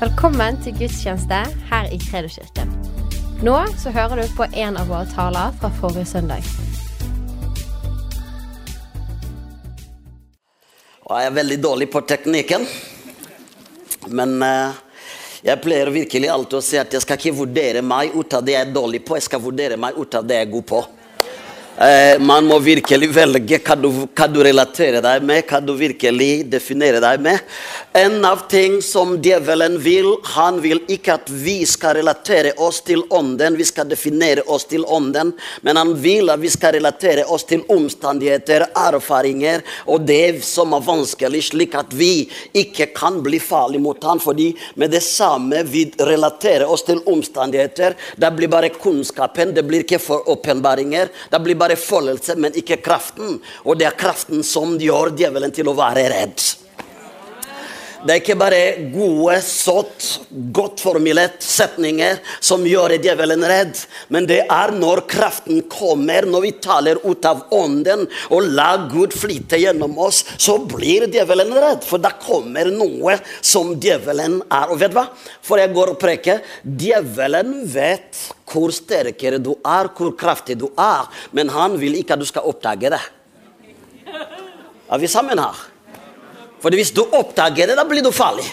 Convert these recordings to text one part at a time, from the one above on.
Velkommen til gudstjeneste her i Kredoskirken. Nå så hører du på en av våre taler fra forrige søndag. Jeg er veldig dårlig på teknikken. Men eh, jeg pleier virkelig alltid å si at jeg skal ikke vurdere meg ut av det jeg er dårlig på, jeg skal vurdere meg ut av det jeg er god på. Eh, man må virkelig velge hva du, hva du relaterer deg med, hva du virkelig definerer deg med. En av ting som djevelen vil, han vil ikke at vi skal relatere oss til ånden, vi skal definere oss til ånden, men han vil at vi skal relatere oss til omstendigheter, erfaringer og det som er vanskelig, slik at vi ikke kan bli farlige mot han, fordi med det samme vi relaterer oss til omstendigheter, det blir bare kunnskapen, det blir ikke for åpenbaringer. det blir bare følelse, men ikke kraften. Og det er kraften som gjør djevelen til å være redd. Det er ikke bare gode, sått, godt formulerte setninger som gjør djevelen redd, men det er når kraften kommer, når vi taler ut av ånden og lar Gud flyte gjennom oss, så blir djevelen redd. For da kommer noe som djevelen er. Og vet du hva? For jeg går og preker. Djevelen vet hvor sterkere du er, hvor kraftig du er, men han vil ikke at du skal oppdage det. Er vi sammen her? For hvis du oppdager det, da blir du farlig.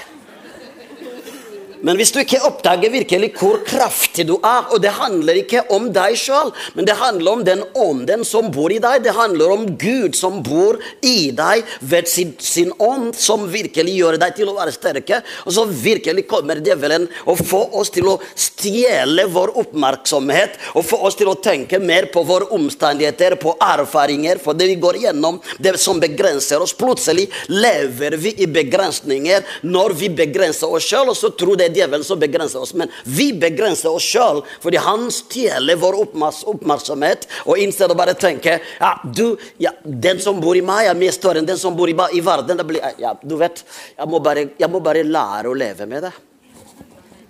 Men hvis du ikke oppdager virkelig hvor kraftig du er Og det handler ikke om deg sjøl, men det handler om den ånden som bor i deg. Det handler om Gud som bor i deg ved sin, sin ånd, som virkelig gjør deg til å være sterke. Og så virkelig kommer djevelen og får oss til å stjele vår oppmerksomhet og få oss til å tenke mer på våre omstendigheter, på erfaringer, på det vi går gjennom, det som begrenser oss. Plutselig lever vi i begrensninger når vi begrenser oss sjøl, og så tror det er djevelen som begrenser oss. Men vi begrenser oss sjøl fordi han stjeler vår oppmerksomhet. Og innser å bare tenke ja, du, ja, Den som bor i meg, er mye større enn den som bor i, i verden. Blir, ja, du vet, jeg må, bare, jeg må bare lære å leve med det.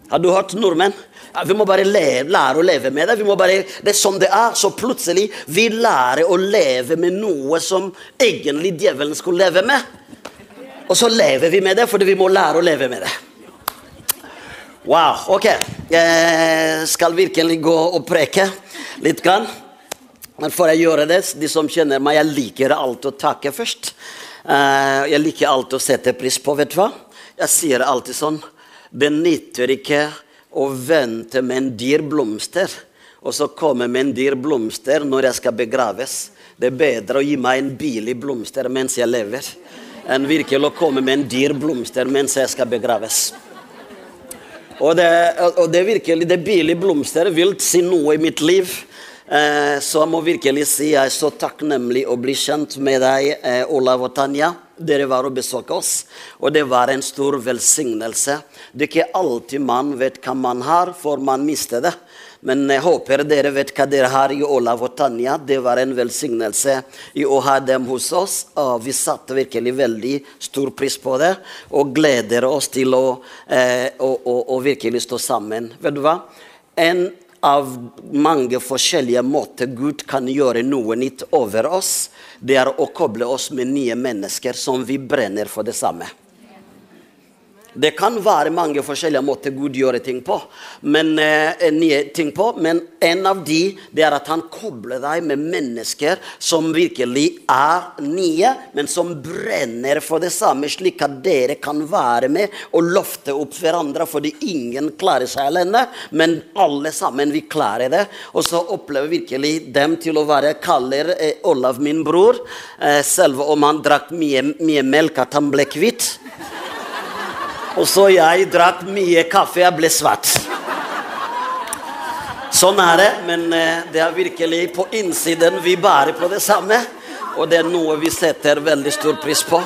Har du hørt nordmenn? Vi må bare lære, lære å leve med det. Vi må bare, det er som det er. Så plutselig vi lærer å leve med noe som egentlig djevelen skulle leve med. Og så lever vi med det fordi vi må lære å leve med det. Wow, ok. Jeg skal virkelig gå og preke litt. Grann. Men før jeg gjør det, de som kjenner meg, jeg liker alt å takke først. Eh, jeg liker alt å sette pris på, vet du hva? Jeg sier alltid sånn Det nytter ikke å vente med en dyr blomster, og så komme med en dyr blomster når jeg skal begraves. Det er bedre å gi meg en billig blomster mens jeg lever, enn virkelig å komme med en dyr blomster mens jeg skal begraves. Og det, og det virkelig, det billige blomster vil si noe i mitt liv. Eh, så jeg må virkelig si jeg er så takknemlig å bli kjent med deg, eh, Olav og Tanja. Dere var og besøkte oss, og det var en stor velsignelse. Det er ikke alltid man vet hva man har, for man mister det. Men jeg håper dere vet hva dere har i Olav og Tanja. Det var en velsignelse i å ha dem hos oss. Og vi satte virkelig veldig stor pris på det og gleder oss til å, eh, å, å, å virkelig stå sammen. Vet du hva? En av mange forskjellige måter Gud kan gjøre noe nytt over oss, det er å koble oss med nye mennesker som vi brenner for det samme. Det kan være mange forskjellige måter Gud gjør ting på, men, eh, nye ting på, men en av de det er at han kobler deg med mennesker som virkelig er nye, men som brenner for det samme, slik at dere kan være med og løfte opp hverandre. Fordi ingen klarer seg alene, men alle sammen vi klarer det. Og så opplever virkelig dem til å være kaller eh, Olav min bror, eh, selv om han drakk mye, mye melk at han ble kvitt. Og så jeg drakk mye kaffe, jeg ble svart. Sånn er det, men eh, det er virkelig på innsiden vi bærer på det samme. Og det er noe vi setter veldig stor pris på.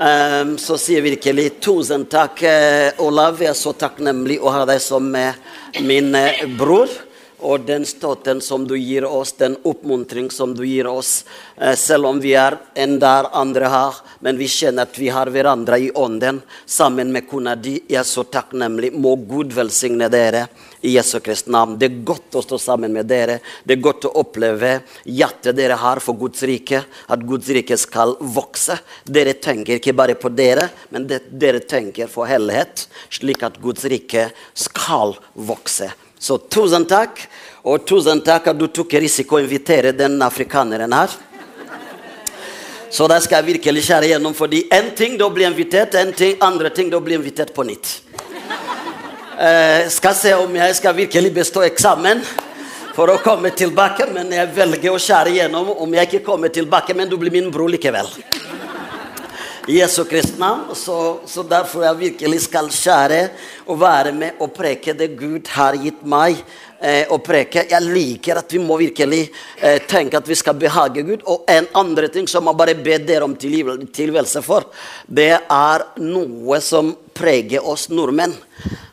Um, så sier virkelig tusen takk, uh, Olav. Jeg er så takknemlig å ha deg som uh, min bror. Og den støtten som du gir oss, den oppmuntring som du gir oss. Eh, selv om vi er en der andre har, men vi kjenner at vi har hverandre i ånden sammen med kona di. Jeg er så takknemlig. Må Gud velsigne dere i Jesu Kristi navn. Det er godt å stå sammen med dere. Det er godt å oppleve hjertet dere har for Guds rike. At Guds rike skal vokse. Dere tenker ikke bare på dere, men dere tenker for hellighet, slik at Guds rike skal vokse. Så tusen takk, og tusen takk at du tok risiko å invitere den afrikaneren her. Så da skal jeg virkelig skjære gjennom, fordi én ting da blir invitert, en ting, andre ting da blir invitert på nytt. Eh, skal se om jeg skal virkelig bestå eksamen for å komme tilbake, men jeg velger å skjære gjennom om jeg ikke kommer tilbake, men du blir min bror likevel. Jesu Kristi navn. Så, så, derfor jeg virkelig skal skjære og være med og preke det Gud har gitt meg eh, å preke. Jeg liker at vi må virkelig eh, tenke at vi skal behage Gud. Og en andre ting som jeg bare ber dere om tilgivelse for, det er noe som preger oss nordmenn.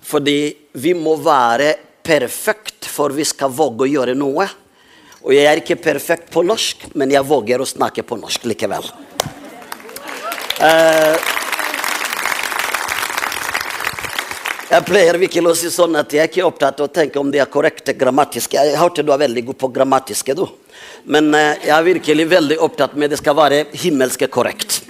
Fordi vi må være perfekt for vi skal våge å gjøre noe. Og jeg er ikke perfekt på norsk, men jeg våger å snakke på norsk likevel. Uh, jeg pleier virkelig å si sånn at jeg er ikke opptatt av å tenke om de er korrekte grammatiske. Jeg hørte du er veldig god på grammatiske, du. Men uh, jeg er virkelig veldig opptatt med at det skal være himmelske korrekt.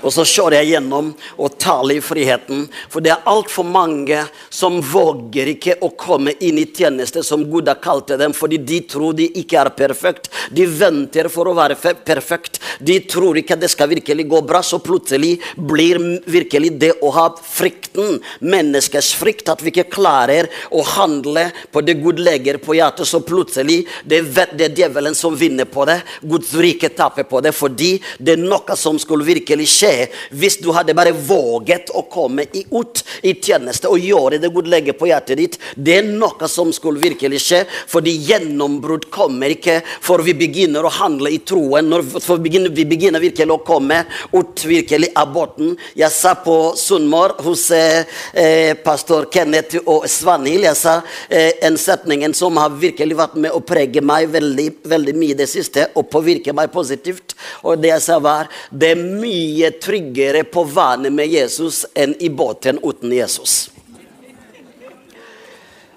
Og så kjører jeg gjennom og taler i friheten. For det er altfor mange som våger ikke å komme inn i tjeneste som Gud har kalt dem, fordi de tror de ikke er perfekt. De venter for å være perfekt. De tror ikke det skal virkelig gå bra. Så plutselig blir virkelig det å ha frykten, menneskers frykt, at vi ikke klarer å handle på det Gud legger på hjertet, så plutselig det er det djevelen som vinner på det. Guds rike taper på det, fordi det er noe som skulle virkelig skje hvis du hadde bare våget å komme ut i tjeneste og gjøre det Gud legger på hjertet ditt. Det er noe som skulle virkelig skje, fordi gjennombrudd kommer ikke for vi begynner å handle i troen. Når vi begynner, vi begynner virkelig å komme ut virkelig av båten. Jeg sa på Sunnmøre hos eh, eh, pastor Kenneth og Svanhild jeg sa eh, en setning som har virkelig vært med å prege meg veldig, veldig mye det siste, og påvirke meg positivt. Og det jeg sa var det er mye tryggere på vannet med Jesus enn i båten uten Jesus.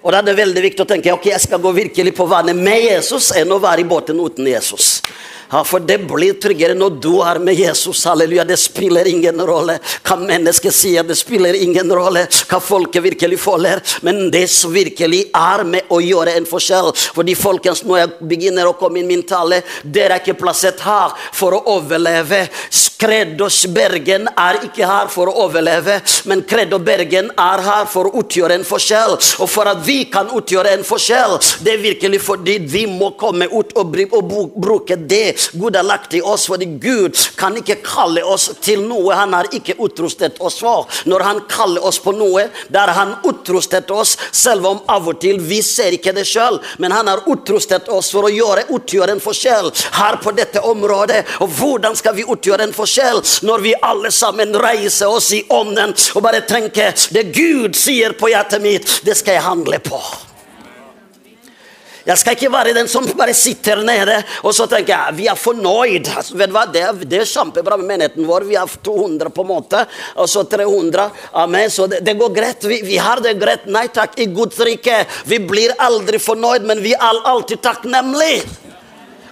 Og da er det veldig viktig å tenke ok, jeg skal gå virkelig på vannet med Jesus enn å være i båten uten Jesus. Ja, for det blir tryggere når du er med Jesus. Halleluja. Det spiller ingen rolle hva mennesket sier, det spiller ingen rolle hva folket virkelig føler. Men det som virkelig er med å gjøre en forskjell. Fordi folkens, når jeg begynner å komme inn min tale, dere er ikke plassert her for å overleve. Kredos Bergen er ikke her for å overleve, men Kredo Bergen er her for å utgjøre en forskjell. Og for at vi kan utgjøre en forskjell, det er virkelig fordi vi må komme ut og, bruke det Gud har lagt i oss. Fordi Gud kan ikke kalle oss til noe han har ikke utrustet oss for. Når han kaller oss på noe, der han utrustet oss, selv om av og til vi ser ikke det sjøl, men han har utrustet oss for å gjøre, utgjøre en forskjell her på dette området. Og hvordan skal vi utgjøre en forskjell når vi alle sammen reiser oss i ånden og bare tenker det Gud sier på hjertet mitt, det skal jeg handle på. Jeg skal ikke være den som bare sitter nede og så tenker jeg, vi er fornøyd. Altså, vet du hva? Det, det er kjempebra med menigheten vår. Vi har 200 på en måte, og så 300. Amen. Så det, det går greit. Vi, vi, har det greit. Nei takk, i Guds rike. Vi blir aldri fornøyd, men vi er alltid takknemlige.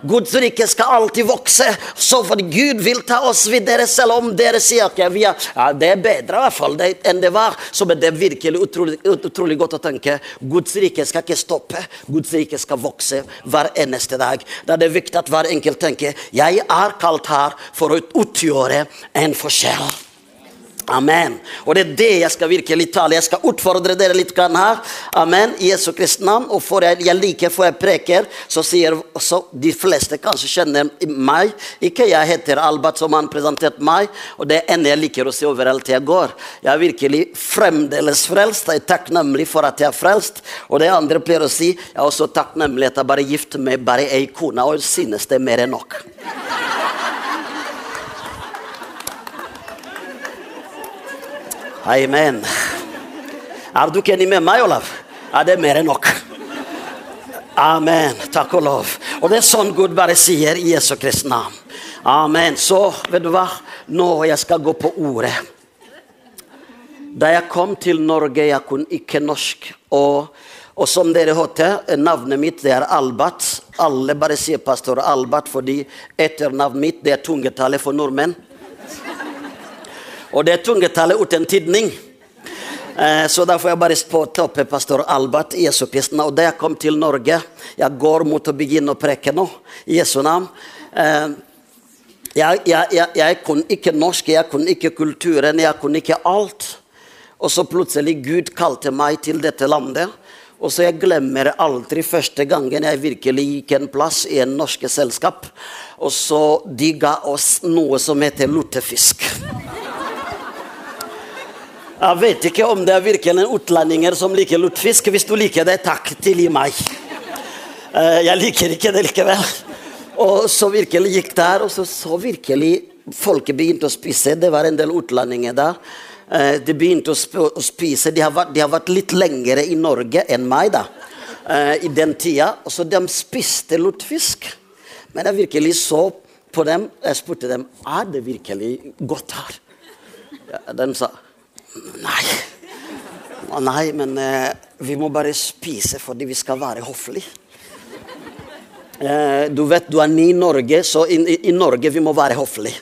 Guds rike skal alltid vokse. Så for Gud vil ta oss videre, selv om dere sier at okay, ja, det er bedre i hvert fall det, enn det var. Så er det virkelig utrolig, utrolig godt å tenke. Guds rike skal ikke stoppe. Guds rike skal vokse hver eneste dag. Da er det viktig at hver enkelt tenker jeg er kalt her for å utgjøre en forskjell. Amen. Og det er det jeg skal virkelig tale. Jeg skal utfordre dere litt her. Amen. I Jesu Kristi navn. Og for jeg, jeg liker for jeg preker, så sier så de fleste kanskje kjenner meg. Ikke jeg heter Albert, som han presenterte meg. Og det er jeg liker å si overalt jeg går. Jeg er virkelig fremdeles frelst. Jeg er takknemlig for at jeg er frelst. Og det andre pleier å si, jeg er også takknemlig at jeg bare gifter meg bare ei kone, og synes det er mer enn nok. Amen. Er du ikke enig med meg, Olav? Ja, det er mer enn nok. Amen. Takk og lov. Og det er sånn Gud bare sier i Jesu Kristi navn. Amen. Så, vet du hva? Nå jeg skal gå på ordet. Da jeg kom til Norge, jeg kunne ikke norsk. Og, og som dere hørte, navnet mitt det er Albert. Alle bare sier pastor Albert fordi etternavnet mitt det er tungetallet for nordmenn. Og det er tungetallet uten tidning. Eh, så da får jeg bare ta opp pastor Albert Jesupisten. Og da jeg kom til Norge Jeg går mot å begynne å preke nå, i Jesu navn. Eh, jeg, jeg, jeg, jeg kunne ikke norsk, jeg kunne ikke kulturen, jeg kunne ikke alt. Og så plutselig Gud kalte meg til dette landet. Og så Jeg glemmer aldri første gangen jeg virkelig gikk en plass i en norsk selskap. Og så de ga oss noe som heter lutefisk. Jeg vet ikke om det er virkelig utlendinger som liker lutfisk. Hvis du liker det, takk, tilgi meg. Eh, jeg liker ikke det likevel. Og så virkelig gikk der, og så, så virkelig folket begynte å spise. Det var en del utlendinger der. Eh, de begynte å spise. De har, vært, de har vært litt lengre i Norge enn meg da, eh, i den tida. Så de spiste lutfisk. Men jeg virkelig så på dem. Jeg spurte dem er det virkelig godt her. Ja, de sa Nei. Nei, men eh, vi må bare spise fordi vi skal være høflige. Eh, du vet du er ny i Norge, så i, i, i Norge vi må være høflige.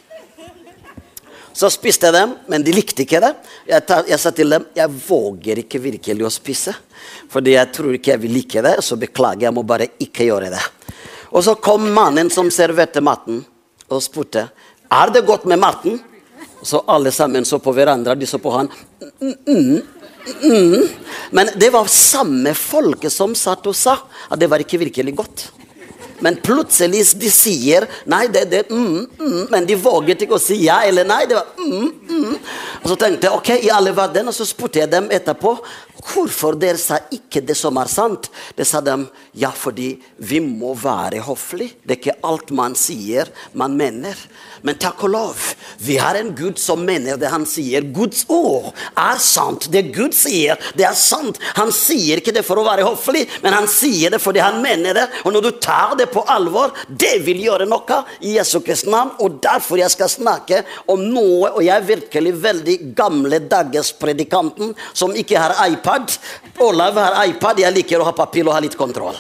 Så spiste jeg dem, men de likte ikke det. Jeg, tar, jeg, sa til dem jeg våger ikke virkelig å spise. Fordi jeg tror ikke jeg vil like det, så beklager, jeg må bare ikke gjøre det. Og så kom mannen som serverte maten, og spurte er det godt med maten. Så alle sammen så på hverandre. De så på han. Mm, mm, mm. Men det var samme folket som satt og sa at det var ikke virkelig godt. Men plutselig de sier nei, det, det, mm, mm, men de våget ikke å si ja eller nei. det var mm. Og så tenkte jeg ok, i alle verden, og så spurte jeg dem etterpå hvorfor dere sa ikke det som er sant. Det sa de ja, fordi vi må være høflige. Det er ikke alt man sier, man mener. Men takk og lov, vi har en Gud som mener det han sier. Guds ord er sant. Det Gud sier, det er sant. Han sier ikke det for å være høflig, men han sier det fordi han mener det. Og når du tar det på alvor, det vil gjøre noe i Jesu Kristi navn. Og derfor jeg skal snakke om noe, og jeg er virkelig veldig gamle dagers predikanten som ikke har iPad. Olav har iPad, jeg liker å ha papir og ha litt kontroll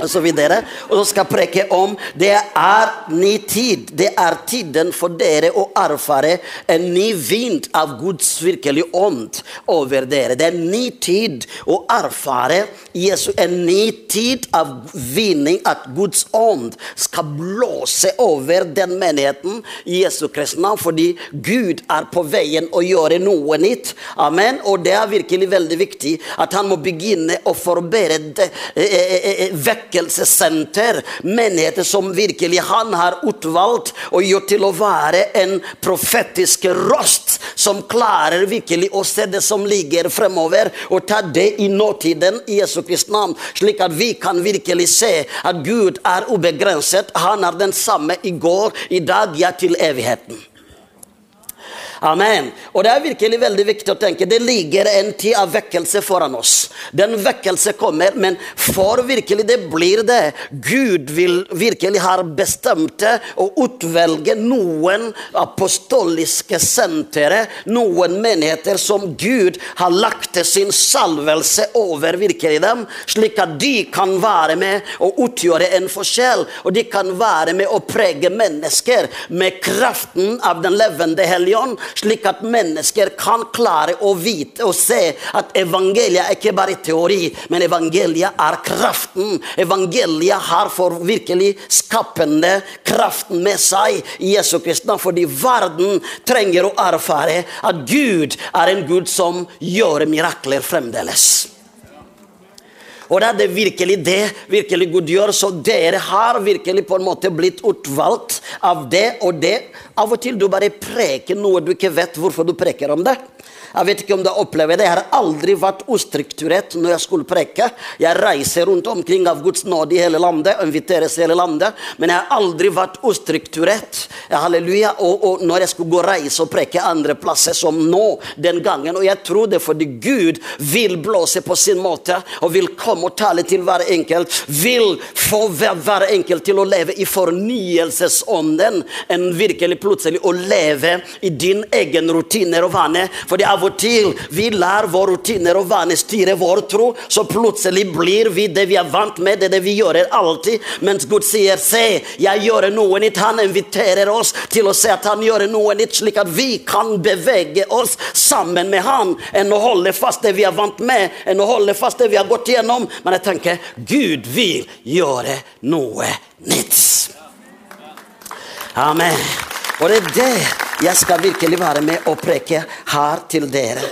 og så videre. Og så skal preke om det er ny tid. Det er tiden for dere å erfare en ny vind av Guds virkelige ånd over dere. Det er ny tid å erfare Jesu, en ny tid av vinning, at Guds ånd skal blåse over den menigheten i Jesu Kristi navn, fordi Gud er på veien å gjøre noe nytt. Amen. Og det er virkelig veldig viktig at han må begynne å forberede eh, eh, eh, vekk vekkelsessenter. Menigheter som virkelig han har utvalgt og gjort til å være en profetisk røst som klarer virkelig å se det som ligger fremover, og ta det i nåtiden i Jesu Kristi navn, slik at vi kan virkelig se at Gud er ubegrenset. Han er den samme i går, i dag, ja, til evigheten. Amen. Og det er virkelig veldig viktig å tenke. Det ligger en tid av vekkelse foran oss. Den vekkelse kommer, men for virkelig det blir det. Gud vil virkelig har bestemt å utvelge noen apostoliske sentere, noen menigheter som Gud har lagt sin salvelse over virkelig dem, slik at de kan være med og utgjøre en forskjell. Og de kan være med å prege mennesker med kraften av den levende hellige slik at mennesker kan klare å vite og se at evangeliet er ikke bare teori, men evangeliet er kraften. Evangeliet har for virkelig skapende kraften med seg i Jesu Kristi fordi verden trenger å erfare at Gud er en Gud som gjør mirakler fremdeles. Og det er det virkelig det virkelig Gud gjør. Så dere har virkelig på en måte blitt utvalgt av det og det. Av og til du bare preker noe du ikke vet hvorfor du preker om det. Jeg vet ikke om du har opplevd det. Jeg har aldri vært ustrukturert når jeg skulle preke. Jeg reiser rundt omkring av Guds nåde i hele landet, inviteres i hele landet, men jeg har aldri vært ustrukturert. Halleluja. Og, og når jeg skulle gå og reise og preke andre plasser, som nå, den gangen. Og jeg tror det fordi Gud vil blåse på sin måte og vil komme og tale til hver enkelt. Vil få hver enkelt til å leve i fornyelsesånden enn virkelig plutselig å leve i din egen rutiner og vane. Fordi og til vi lar våre rutiner og vaner styre vår tro, så plutselig blir vi det vi er vant med, det, er det vi gjør alltid. Mens Gud sier 'se, jeg gjør noe nytt'. Han inviterer oss til å se at han gjør noe nytt, slik at vi kan bevege oss sammen med han, enn å holde fast det vi er vant med, enn å holde fast det vi har gått gjennom. Men jeg tenker Gud vil gjøre noe nytt. Amen. Og det er det jeg skal virkelig være med og preke her til dere.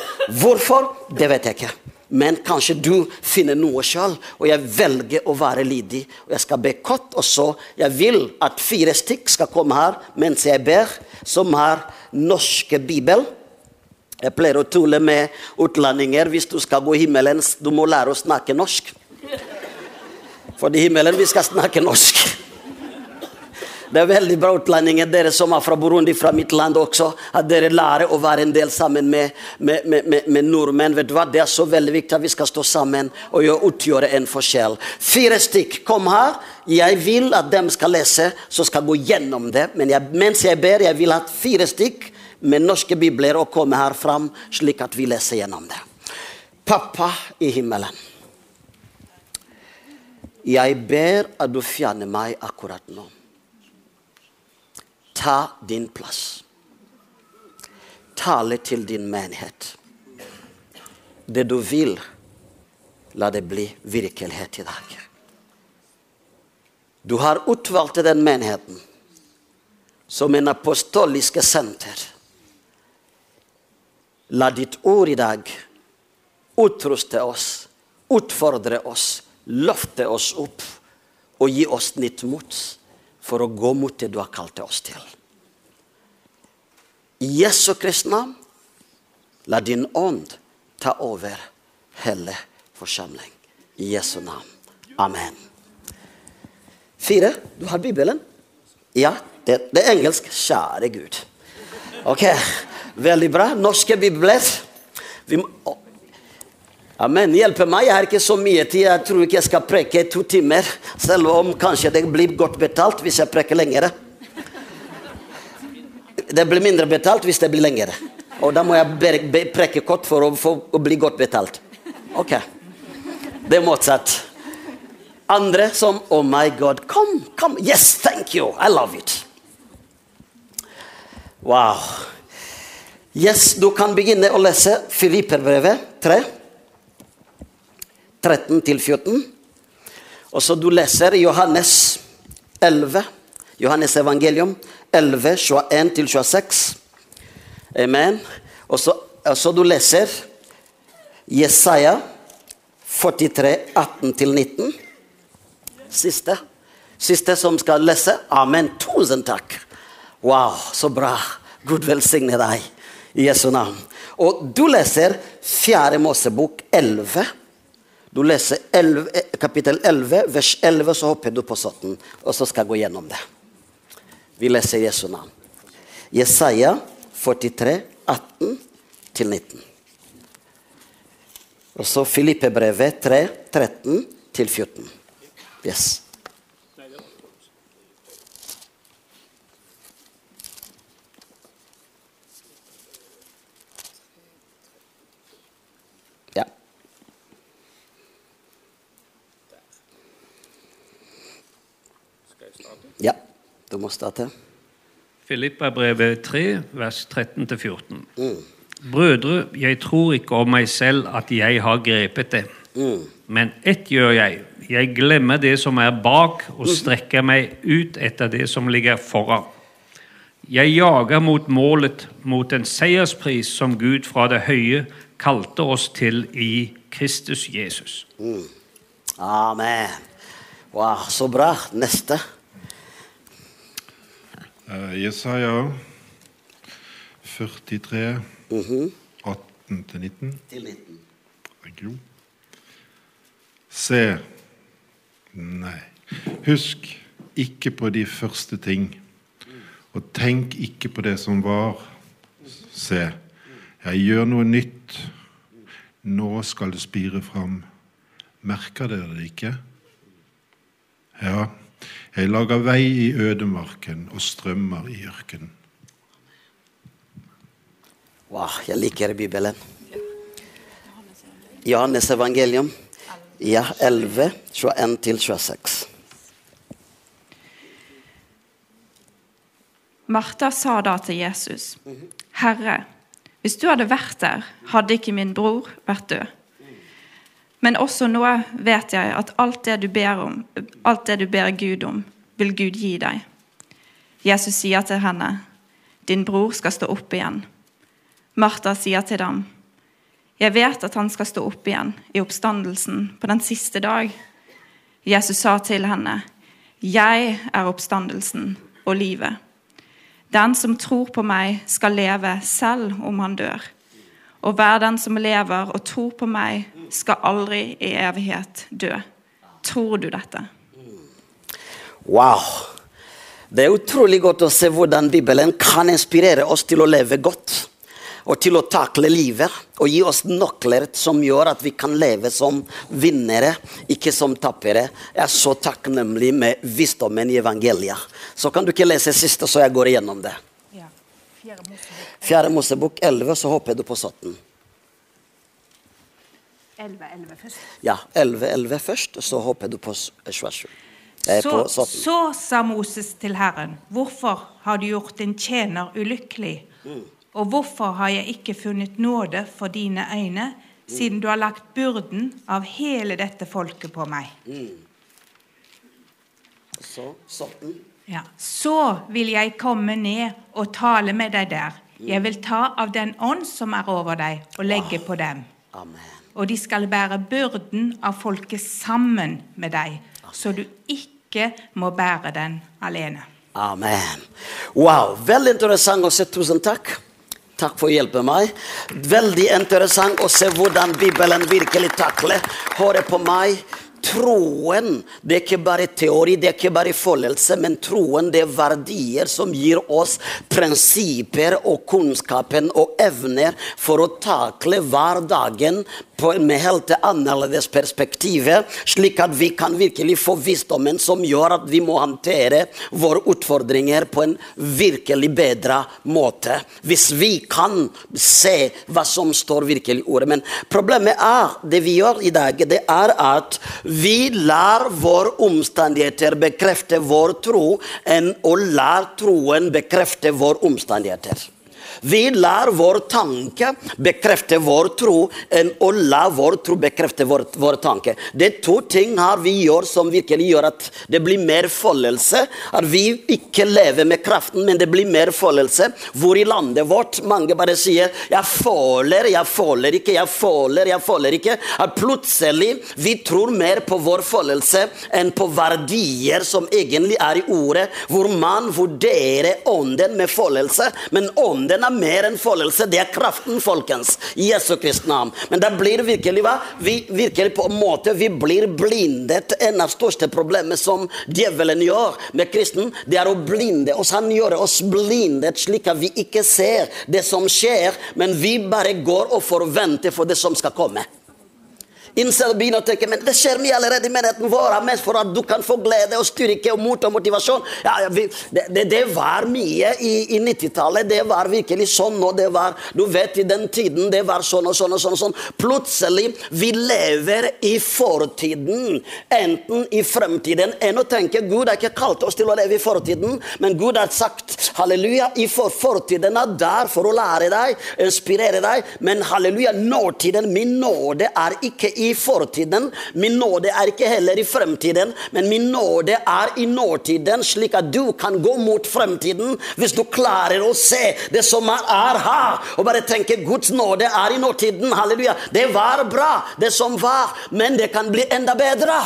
Hvorfor? Det vet jeg ikke. Men kanskje du finner noe sjøl, og jeg velger å være lydig. Og jeg skal be kort, og så Jeg vil at fire stykk skal komme her mens jeg ber, som har norske bibel. Jeg pleier å tulle med utlendinger. Hvis du skal gå i himmelen, du må lære å snakke norsk. For i himmelen vi skal snakke norsk. Det er veldig bra utlendinger, dere som er fra Burundi, fra mitt land også. At dere lærer å være en del sammen med, med, med, med nordmenn. vet du hva? Det er så veldig viktig at vi skal stå sammen og utgjøre en forskjell. Fire stykk, kom her. Jeg vil at dem skal lese, så skal gå gjennom det. Men jeg, mens jeg ber, jeg vil ha fire stykk med norske bibler og komme her fram, slik at vi leser gjennom det. Pappa i himmelen. Jeg ber at du fjerner meg akkurat nå. Ta din plass. Tale til din menighet. Det du vil, la det bli virkelighet i dag. Du har utvalgt den menigheten som en apostoliske senter. La ditt ord i dag utruste oss, utfordre oss, løfte oss opp og gi oss nytt mot for å gå mot det du har kalt oss til. I Jesu Kristi navn, la din ånd ta over hele forsamling. I Jesu navn. Amen. Fire. Du har Bibelen? Ja, det, det er engelsk. Kjære Gud. Ok, veldig bra. Norske bibler. Vi må, Amen. Hjelpe meg. Jeg har ikke så mye tid. Jeg tror ikke jeg skal preke to timer. Selv om kanskje det blir godt betalt hvis jeg preker lengre. Det blir mindre betalt hvis det blir lengre. Og da må jeg preke kort for å, for å bli godt betalt. Ok. Det er motsatt. Andre som Oh my God, kom, kom. Yes, thank you. I love it. Wow. Yes, du kan begynne å lese Filipperbrevet 3. 13-14. Og så du leser Johannes 11, Johannes evangelium 11, 21-26. Amen. Og så, og så du leser Jesaja 43, 18-19. Siste. Siste som skal lese. Amen. Tusen takk. Wow, så bra. Gud velsigne deg i Jesu navn. Og du leser Fjerde Mosebok 11. Du leser 11, kapittel 11, vers 11, så hopper du på 17. Og så skal jeg gå gjennom det. Vi leser Jesu navn. Jesaja 43, 18-19. Og så Filippebrevet 3, 13-14. Yes. Ja, du må starte. Filippa-brevet 3, vers 13-14. Mm. Brødre, jeg tror ikke om meg selv at jeg har grepet det. Mm. Men ett gjør jeg. Jeg glemmer det som er bak, og mm. strekker meg ut etter det som ligger foran. Jeg jager mot målet, mot en seierspris som Gud fra det høye kalte oss til i Kristus Jesus. Mm. Amen. Wow, så bra. Neste. Uh, Jesaja 43, mm -hmm. 18-19. Til 19. Thank you. Se Nei. Husk ikke på de første ting, og tenk ikke på det som var. Se, jeg gjør noe nytt. Nå skal det spire fram. Merker dere det ikke? Ja, jeg lager vei i ødemarken og strømmer i ørkenen. Wow, jeg liker Bibelen. Johannes evangelium, ja, 11, 21-26. Martha sa da til Jesus, Herre, hvis du hadde vært der, hadde ikke min bror vært død. Men også nå vet jeg at alt det du ber om, alt det du ber Gud om, vil Gud gi deg. Jesus sier til henne, din bror skal stå opp igjen. Martha sier til dem, jeg vet at han skal stå opp igjen i oppstandelsen på den siste dag. Jesus sa til henne, jeg er oppstandelsen og livet. Den som tror på meg, skal leve selv om han dør. Og hver den som lever og tror på meg, skal aldri i evighet dø. Tror du dette? Wow. Det er utrolig godt å se hvordan Bibelen kan inspirere oss til å leve godt. Og til å takle livet og gi oss nøkler som gjør at vi kan leve som vinnere, ikke som tapere. Jeg er så takknemlig med visdommen i evangeliet. Så kan du ikke lese siste, så jeg går igjennom det. Ja. Fjerde Mosebok 11, så håper du på 17. 11, 11 først. Ja, 11, 11 først, så hopper du på 27. Jeg er på Så, 17. så sa Moses til Herren, hvorfor har du gjort din tjener ulykkelig? Og hvorfor har jeg ikke funnet nåde for dine øyne, siden du har lagt byrden av hele dette folket på meg? Så 17. Ja. Så vil jeg komme ned og tale med deg der. Jeg vil ta av den ånd som er over deg, og legge på dem. Amen. Og de skal bære byrden av folket sammen med deg, så du ikke må bære den alene. Amen. Wow, veldig interessant å se. Tusen takk. Takk for å hjelpe meg. Veldig interessant å se hvordan Bibelen virkelig takler. Hører på meg. Troen det er ikke bare teori, det er ikke bare følelse, men troen det er verdier som gir oss prinsipper og kunnskapen og evner for å takle hverdagen med helt annerledes perspektiv, slik at vi kan virkelig få visdommen som gjør at vi må håndtere våre utfordringer på en virkelig bedre måte. Hvis vi kan se hva som står virkelig i ordet. Men problemet er, det vi gjør i dag, det er at vi lar våre omstendigheter bekrefte vår tro, enn å la troen bekrefte våre omstendigheter. Vi lar vår tanke bekrefte vår tro, enn å la vår tro bekrefte vår, vår tanke. Det er to ting her vi gjør som virkelig gjør at det blir mer følelse. At vi ikke lever med kraften, men det blir mer følelse. Hvor i landet vårt mange bare sier 'jeg føler, jeg føler ikke', 'jeg føler, jeg føler ikke'. At plutselig vi tror mer på vår følelse enn på verdier som egentlig er i ordet, hvor man vurderer ånden med følelse, men ånden er mer enn følelse. Det er kraften, folkens. I Jesu Kristi navn. Men det blir virkelig hva? Vi virkelig på en måte vi blir blindet. En av største problemene som djevelen gjør med kristen, det er å blinde oss. Han gjør oss blindet slik at vi ikke ser det som skjer, men vi bare går og forventer for det som skal komme. Innser begynner å tenke men det skjer mye allerede i menigheten vår. Mest for at du kan få glede og styrke og mot og motivasjon. Ja, vi, det, det, det var mye i, i 90-tallet. Det var virkelig sånn. og det var, Du vet, i den tiden det var sånn og sånn og sånn. og sånn. Plutselig vi lever i fortiden, enten i fremtiden enn å tenke Gud har ikke kalt oss til å leve i fortiden, men Gud har sagt halleluja, i for, fortiden er der for å lære deg, inspirere deg, men halleluja, nåtiden, min nåde er ikke i fortiden. Min nåde er ikke heller i fremtiden, men min nåde er i nåtiden, slik at du kan gå mot fremtiden hvis du klarer å se det som er, er her, og bare tenke Guds nåde er i nåtiden. Halleluja. Det var bra, det som var, men det kan bli enda bedre.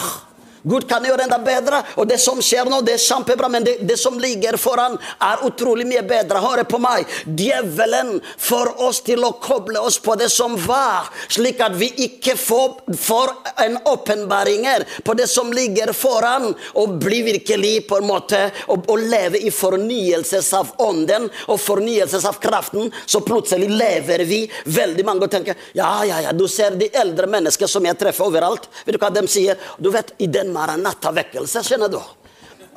Gud kan gjøre enda bedre. Og det som skjer nå, det er kjempebra, men det, det som ligger foran, er utrolig mye bedre. Hør på meg. Djevelen får oss til å koble oss på det som var, slik at vi ikke får, får en åpenbaring på det som ligger foran, og blir virkelig på en måte og, og leve i fornyelses av ånden og fornyelses av kraften. Så plutselig lever vi veldig mange og tenker ja, ja, ja, du ser de eldre mennesker som jeg treffer overalt. Vet du hva de sier? Du vet, i den Maranata-vekkelse, skjønner du.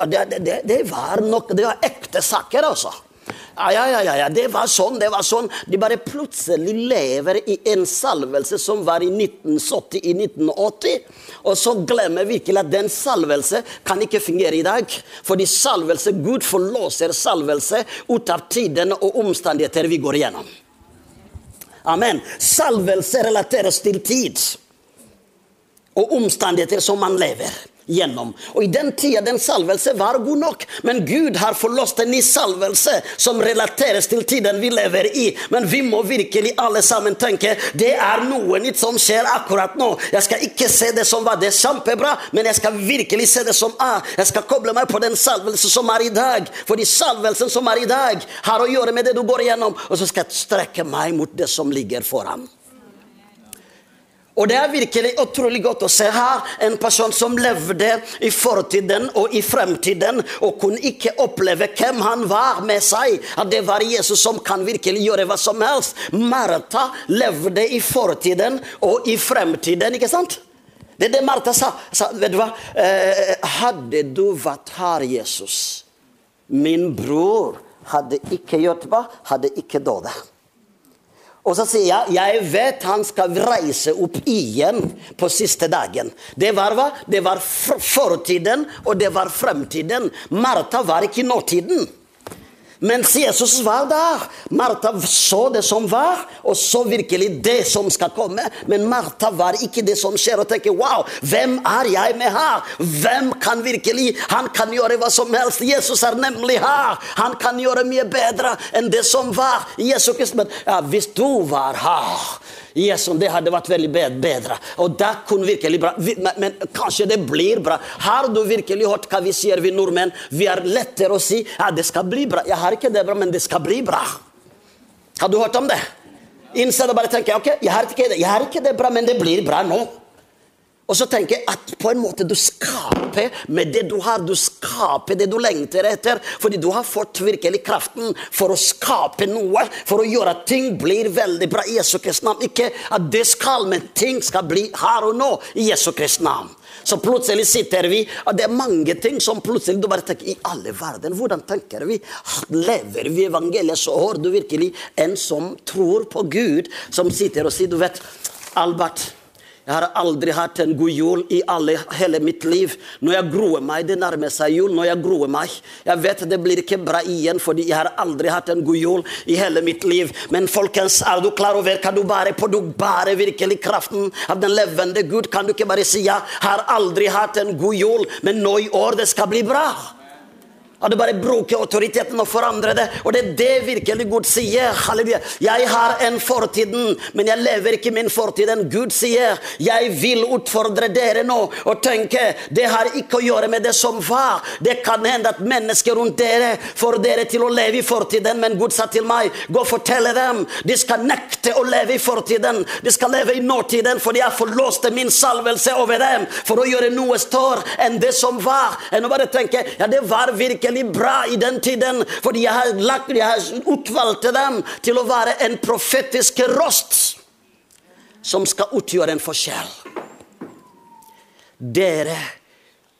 Det, det, det, var nok, det var ekte saker, altså. Ja, ja, ja, ja, det var sånn, det var sånn. De bare plutselig lever i en salvelse som var i 1970, i 1980. Og så glemmer virkelig at den salvelse kan ikke fungere i dag. Fordi salvelse, Gud forlåser salvelse ut av tiden og omstendigheter vi går igjennom. Amen. Salvelse relateres til tid og omstendigheter som man lever gjennom. Og I den tida den salvelse var god nok, men Gud har forlåst en ny salvelse som relateres til tiden vi lever i. Men vi må virkelig alle sammen tenke det er noe nytt som skjer akkurat nå. Jeg skal ikke se det som var det kjempebra, men jeg skal virkelig se det som er. Jeg skal koble meg på den salvelse som er i dag. Fordi salvelsen som er i dag, har å gjøre med det du går igjennom. Og så skal jeg strekke meg mot det som ligger foran. Og det er virkelig utrolig godt å se her en person som levde i fortiden og i fremtiden, og kunne ikke oppleve hvem han var med seg. At det var Jesus som kan virkelig gjøre hva som helst. Martha levde i fortiden og i fremtiden, ikke sant? Det er det Martha sa. sa vet du hva? Eh, hadde du vært her, Jesus, min bror hadde ikke gjort hva? Hadde ikke dødd. Og så sier jeg jeg vet han skal reise opp igjen på siste dagen. Det var hva? Det var fortiden, og det var fremtiden. Martha var ikke nåtiden. Mens Jesus var der. Martha så det som var, og så virkelig det som skal komme. Men Martha var ikke det som skjer, og tenker wow, hvem er jeg med her? Hvem kan virkelig Han kan gjøre hva som helst. Jesus er nemlig her. Han kan gjøre mye bedre enn det som var. Jesus Kristus, men ja, hvis du var her Jesus, det hadde vært veldig bedre. Og det kunne virkelig bra. Men, men, kanskje det blir bra. Har du virkelig hørt hva vi sier, vi nordmenn? Vi er lettere å si ja, det skal bli bra. Jeg har ikke det bra, men det skal bli bra. Har du hørt om det? Innse det, bare tenke ok, jeg har, ikke det, jeg har ikke det bra, men det blir bra nå. Og så tenker jeg at på en måte du skaper med det du har. Du skaper det du lengter etter. Fordi du har fått virkelig kraften for å skape noe. For å gjøre at ting blir veldig bra i Jesu Kristi navn. Ikke at det skal, men ting skal bli her og nå i Jesu Kristi navn. Så plutselig sitter vi, og det er mange ting som plutselig du bare tenker I alle verden, hvordan tenker vi? Lever vi evangeliet så har du virkelig en som tror på Gud, som sitter og sier Du vet, Albert jeg har aldri hatt en god jul i alle, hele mitt liv. Når jeg gruer meg, det nærmer seg jul. når Jeg gruer meg. Jeg vet det blir ikke bra igjen, fordi jeg har aldri hatt en god jul i hele mitt liv. Men folkens, er du klar over hva du bærer på? Du bærer virkelig kraften av den levende Gud. Kan du ikke bare si ja, har aldri hatt en god jul, men nå i år det skal bli bra? At du bare bruker autoriteten og forandrer det. Og det er det virkelig Gud sier. Halleluja. Jeg har en fortiden, men jeg lever ikke min fortid. Gud sier, 'Jeg vil utfordre dere nå og tenke Det har ikke å gjøre med det som var. Det kan hende at mennesker rundt dere får dere til å leve i fortiden, men Gud sa til meg, 'Gå og fortelle dem.' De skal nekte å leve i fortiden. De skal leve i nåtiden, for jeg forlåste min salvelse over dem for å gjøre noe større enn det som var. Enn å bare tenke, ja, det var virkelig virkelig bra i den tiden, fordi jeg har, lagt, jeg har utvalgt dem til å være en profetisk rost som skal utgjøre en forskjell. Dere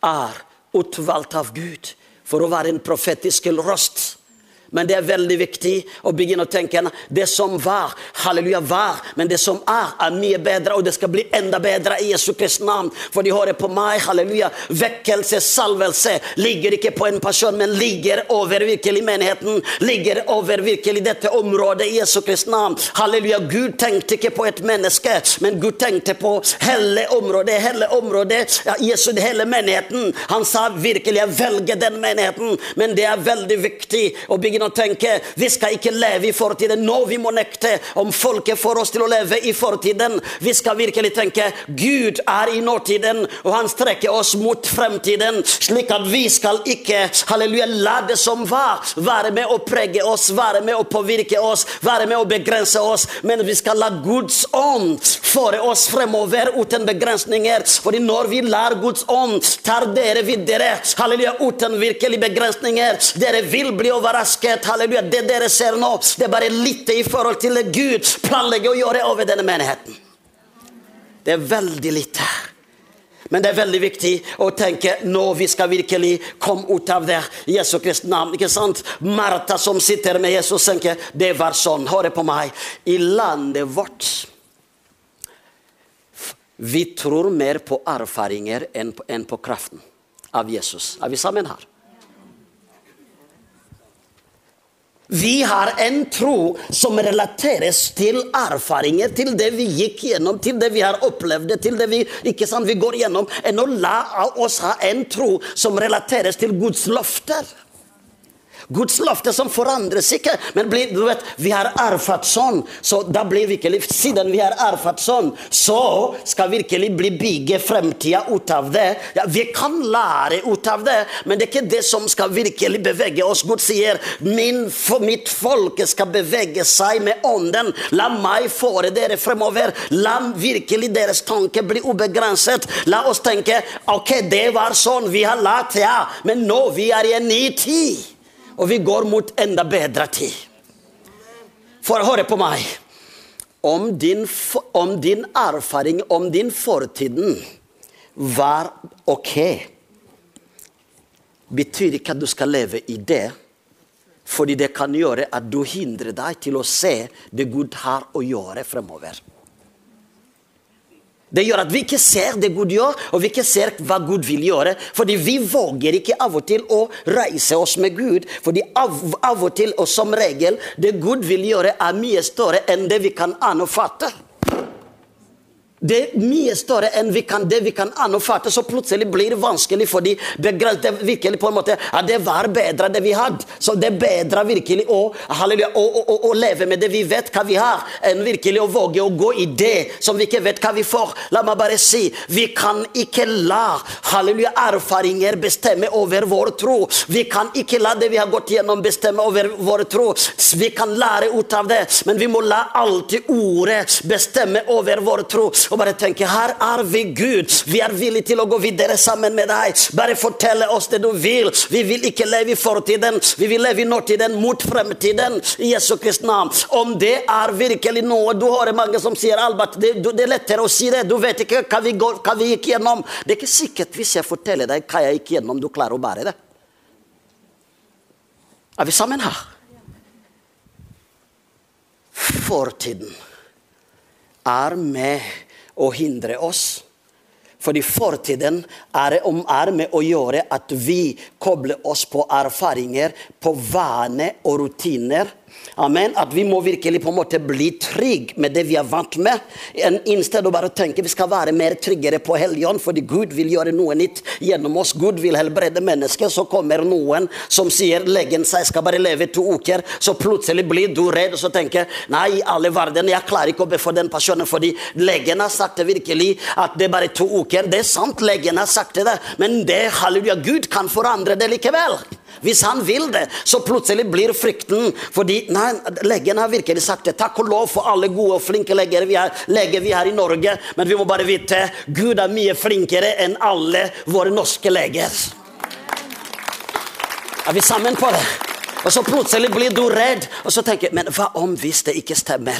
er utvalgt av Gud for å være en profetisk røst men det er veldig viktig å begynne å tenke det som var, halleluja, var. Men det som er, er mye bedre, og det skal bli enda bedre i Jesu Kristi navn. For de hører på meg, halleluja. Vekkelse, salvelse, ligger ikke på en person, men ligger over virkelig menigheten. Ligger over virkelig dette området i Jesu Kristi navn. Halleluja. Gud tenkte ikke på et menneske, men Gud tenkte på hele området, hele området, ja, Jesu, hele menigheten. Han sa virkelig, jeg velger den menigheten, men det er veldig viktig å begynne begynne å tenke vi skal ikke leve i fortiden. Nå vi må nekte om folket får oss til å leve i fortiden. Vi skal virkelig tenke Gud er i nåtiden, og han strekker oss mot fremtiden, slik at vi skal ikke halleluja, la det som var, være med å prege oss, være med å påvirke oss, være med å begrense oss, men vi skal la Guds ånd føre oss fremover uten begrensninger. Fordi når vi lar Guds ånd tar dere videre, halleluja, uten virkelig begrensninger, dere vil bli overrasket. Halleluja, Det dere ser nå, det er bare litt i forhold til det Gud planlegger å gjøre over denne menigheten. Det er veldig lite. Men det er veldig viktig å tenke nå vi skal virkelig komme ut av det. Jesu Kristi navn. ikke sant? Martha som sitter med Jesus, tenker det var sånn. Hør på meg. I landet vårt Vi tror mer på erfaringer enn på, enn på kraften av Jesus. Er vi sammen her? Vi har en tro som relateres til erfaringer, til det vi gikk gjennom, til det vi har opplevd, til det vi, ikke sant, vi går gjennom, enn å la oss ha en tro som relateres til Guds løfter. Guds løfte som forandres ikke. Men blir, du vet, vi har erfart sånn, så da blir virkelig Siden vi har erfart sånn, så skal virkelig bli bygge fremtida ut av det. Ja, vi kan lære ut av det, men det er ikke det som skal virkelig bevege oss. Gud sier Min, for mitt folk skal bevege seg med ånden. La meg fore dere fremover. La virkelig deres tanke bli ubegrenset. La oss tenke ok, det var sånn, vi har lært, ja, men nå vi er i en ny tid. Og vi går mot enda bedre tid. For høre på meg. Om din, om din erfaring, om din fortiden var ok, betyr ikke at du skal leve i det. Fordi det kan gjøre at du hindrer deg til å se det Gud har å gjøre fremover. Det gjør at vi ikke ser det Gud gjør, og vi ikke ser hva Gud vil gjøre. Fordi vi våger ikke av og til å reise oss med Gud. Fordi av, av og til, og som regel, det Gud vil gjøre, er mye større enn det vi kan ane og fatte. Det er mye større enn vi kan, det vi kan anfatte, så plutselig blir det vanskelig fordi det virkelig på en måte at det var bedre det vi hadde. Så det er bedre virkelig å, halleluja, å, å, å, leve med det vi vet hva vi har, enn virkelig å våge å gå i det som vi ikke vet hva vi får. La meg bare si vi kan ikke la halleluja, erfaringer bestemme over vår tro. Vi kan ikke la det vi har gått gjennom, bestemme over vår tro. Vi kan lære ut av det, men vi må la alltid ordet bestemme over vår tro og bare tenke her er vi Gud. Vi er villige til å gå videre sammen med deg. Bare fortelle oss det du vil. Vi vil ikke leve i fortiden, vi vil leve i nåtiden mot fremtiden. I Jesu Kristi navn. Om det er virkelig noe Du hører mange som sier Albert, det, det, er lettere å si det. Du vet ikke hva vi, går, hva vi gikk gjennom. Det er ikke sikkert hvis jeg forteller deg hva jeg gikk gjennom, du klarer å bære det. Er vi sammen her? Fortiden er med å hindre oss. Fordi fortiden er, er med å gjøre at vi kobler oss på erfaringer, på vane og rutiner Amen. At vi må virkelig på en måte bli trygge med det vi er vant med. I stedet å bare tenke vi skal være mer tryggere på Helligånd, fordi Gud vil gjøre noe nytt gjennom oss. Gud vil helbrede mennesker. Så kommer noen som sier legen seg skal bare leve to uker. Så plutselig blir du redd og så tenker nei, i alle verden, jeg klarer ikke å be for den personen fordi legen har sagt det virkelig at det er bare to uker. Det er sant, legen har sagt det, men det, halleluja, Gud kan forandre det likevel. Hvis han vil det, så plutselig blir frykten fordi nei, Legen har virkelig sagt det. Takk og lov for alle gode og flinke leger vi, har, leger har i Norge, men vi må bare vite Gud er mye flinkere enn alle våre norske leger. Er vi sammen på det? Og så plutselig blir du redd, og så tenker Men hva om hvis det ikke stemmer?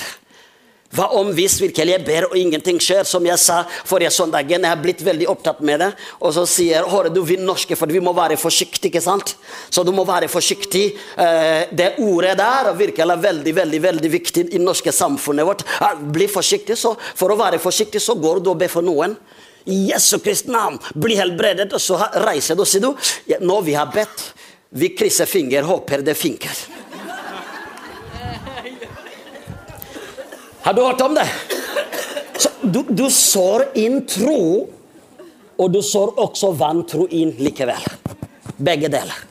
Hva om hvis virkelig jeg ber og ingenting skjer? Som jeg sa forrige søndagen, jeg har blitt veldig opptatt med det. Og så sier hører du, vi norske, for vi må være forsiktige, ikke sant? Så du må være forsiktig. Eh, det ordet der er veldig veldig, veldig viktig i norske samfunnet vårt. Bli forsiktig, så for å være forsiktig så går du og ber for noen. I Jesu Kristi navn, bli helbredet, og så reiser du og sier du, nå vi har bedt, vi krysser finger, håper det funker. Har du hørt om det? Så du, du sår inn tro, og du sår også vantro inn likevel. Begge deler.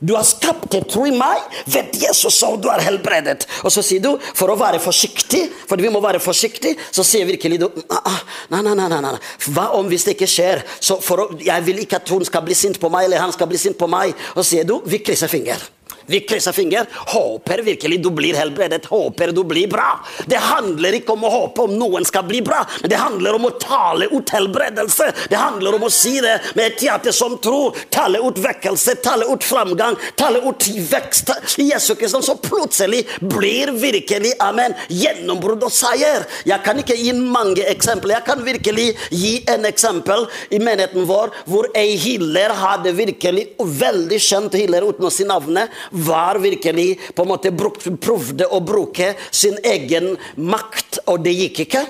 Du har skapt en tro i meg. Vet Jesus som du er helbredet. Og så sier du, for å være forsiktig, for vi må være forsiktige, så sier virkelig du «Ah, ah, Nei, nei, nei. nei. Hva om hvis det ikke skjer? Så å, jeg vil ikke at hun skal bli sint på meg, eller han skal bli sint på meg. Og så sier du, vi krysser finger. Vi krysser finger. Håper virkelig du blir helbredet. Håper du blir bra. Det handler ikke om å håpe om noen skal bli bra, men det handler om å tale ut helbredelse. Det handler om å si det med et hjerte som tror. Tale ut vekkelse, tale ut framgang, tale ut vekst Jesu Kristus. Så plutselig blir virkelig amen, gjennombrudd og seier. Jeg kan ikke gi mange eksempler. Jeg kan virkelig gi en eksempel i menigheten vår hvor ei healer hadde virkelig veldig kjent healer uten å si navnet var virkelig på en måte prøvde å bruke sin egen makt, og det gikk ikke.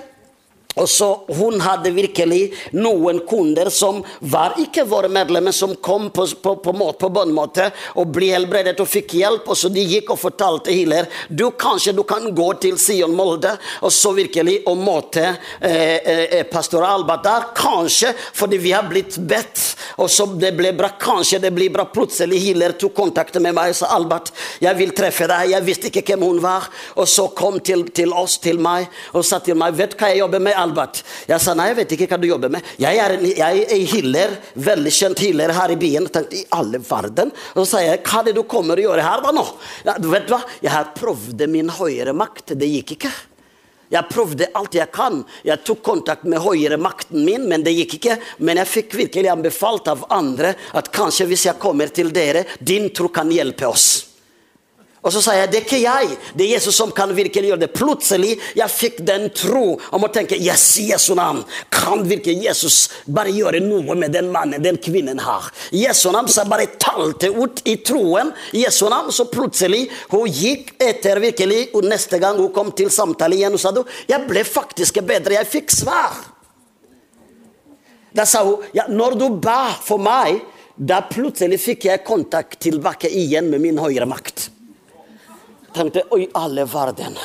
Og så Hun hadde virkelig noen kunder som var ikke våre medlemmer, som kom på, på, på, på bønnmåte og ble helbredet og fikk hjelp. og så De gikk og fortalte healer du kanskje du kan gå til Sion Molde og så virkelig og måte eh, eh, pastor Albert der. Kanskje fordi vi har blitt bedt, og så det ble bra. Kanskje det blir bra. Plutselig healer tok kontakt med meg og sa Albert, jeg vil treffe deg. Jeg visste ikke hvem hun var. Og så kom til, til oss, til meg, og sa til meg vet du hva jeg jobber med. Albert. Jeg sa nei, jeg vet ikke hva du jobber med. Jeg er, jeg er healer, veldig kjent healer her i byen. Tenkte, I alle verden? Og så sa jeg hva er det du kommer å gjøre her da nå? Ja, vet du hva? Jeg har prøvd min høyere makt, det gikk ikke. Jeg prøvde alt jeg kan. Jeg tok kontakt med høyere makten min, men det gikk ikke. Men jeg fikk virkelig anbefalt av andre at kanskje hvis jeg kommer til dere, din tro kan hjelpe oss. Og så sa jeg det er ikke jeg, det er Jesus som kan virkelig gjøre det. Plutselig jeg fikk den tro om å tenke yes, Jesu navn. Kan virkelig Jesus bare gjøre noe med den mannen, den kvinnen her. Jesu navn så bare talte ut i troen. Jesu navn, så plutselig hun gikk etter virkelig, og neste gang hun kom til samtale igjen, og sa du, jeg ble faktisk bedre, jeg fikk svar. Da sa hun ja, når du ba for meg, da plutselig fikk jeg kontakt tilbake igjen med min høyre makt tenkte Oi, alle verden.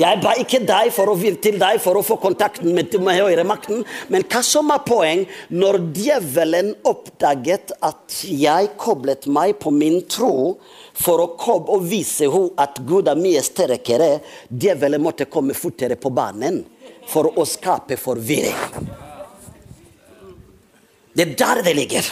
Jeg ba ikke deg for å, til deg for å få kontakten med, med høyremakten. Men hva som er poeng når djevelen oppdaget at jeg koblet meg på min tro for å, og vise henne at Gud er mye sterkere, djevelen måtte komme fortere på banen for å skape forvirring. Det er der det ligger.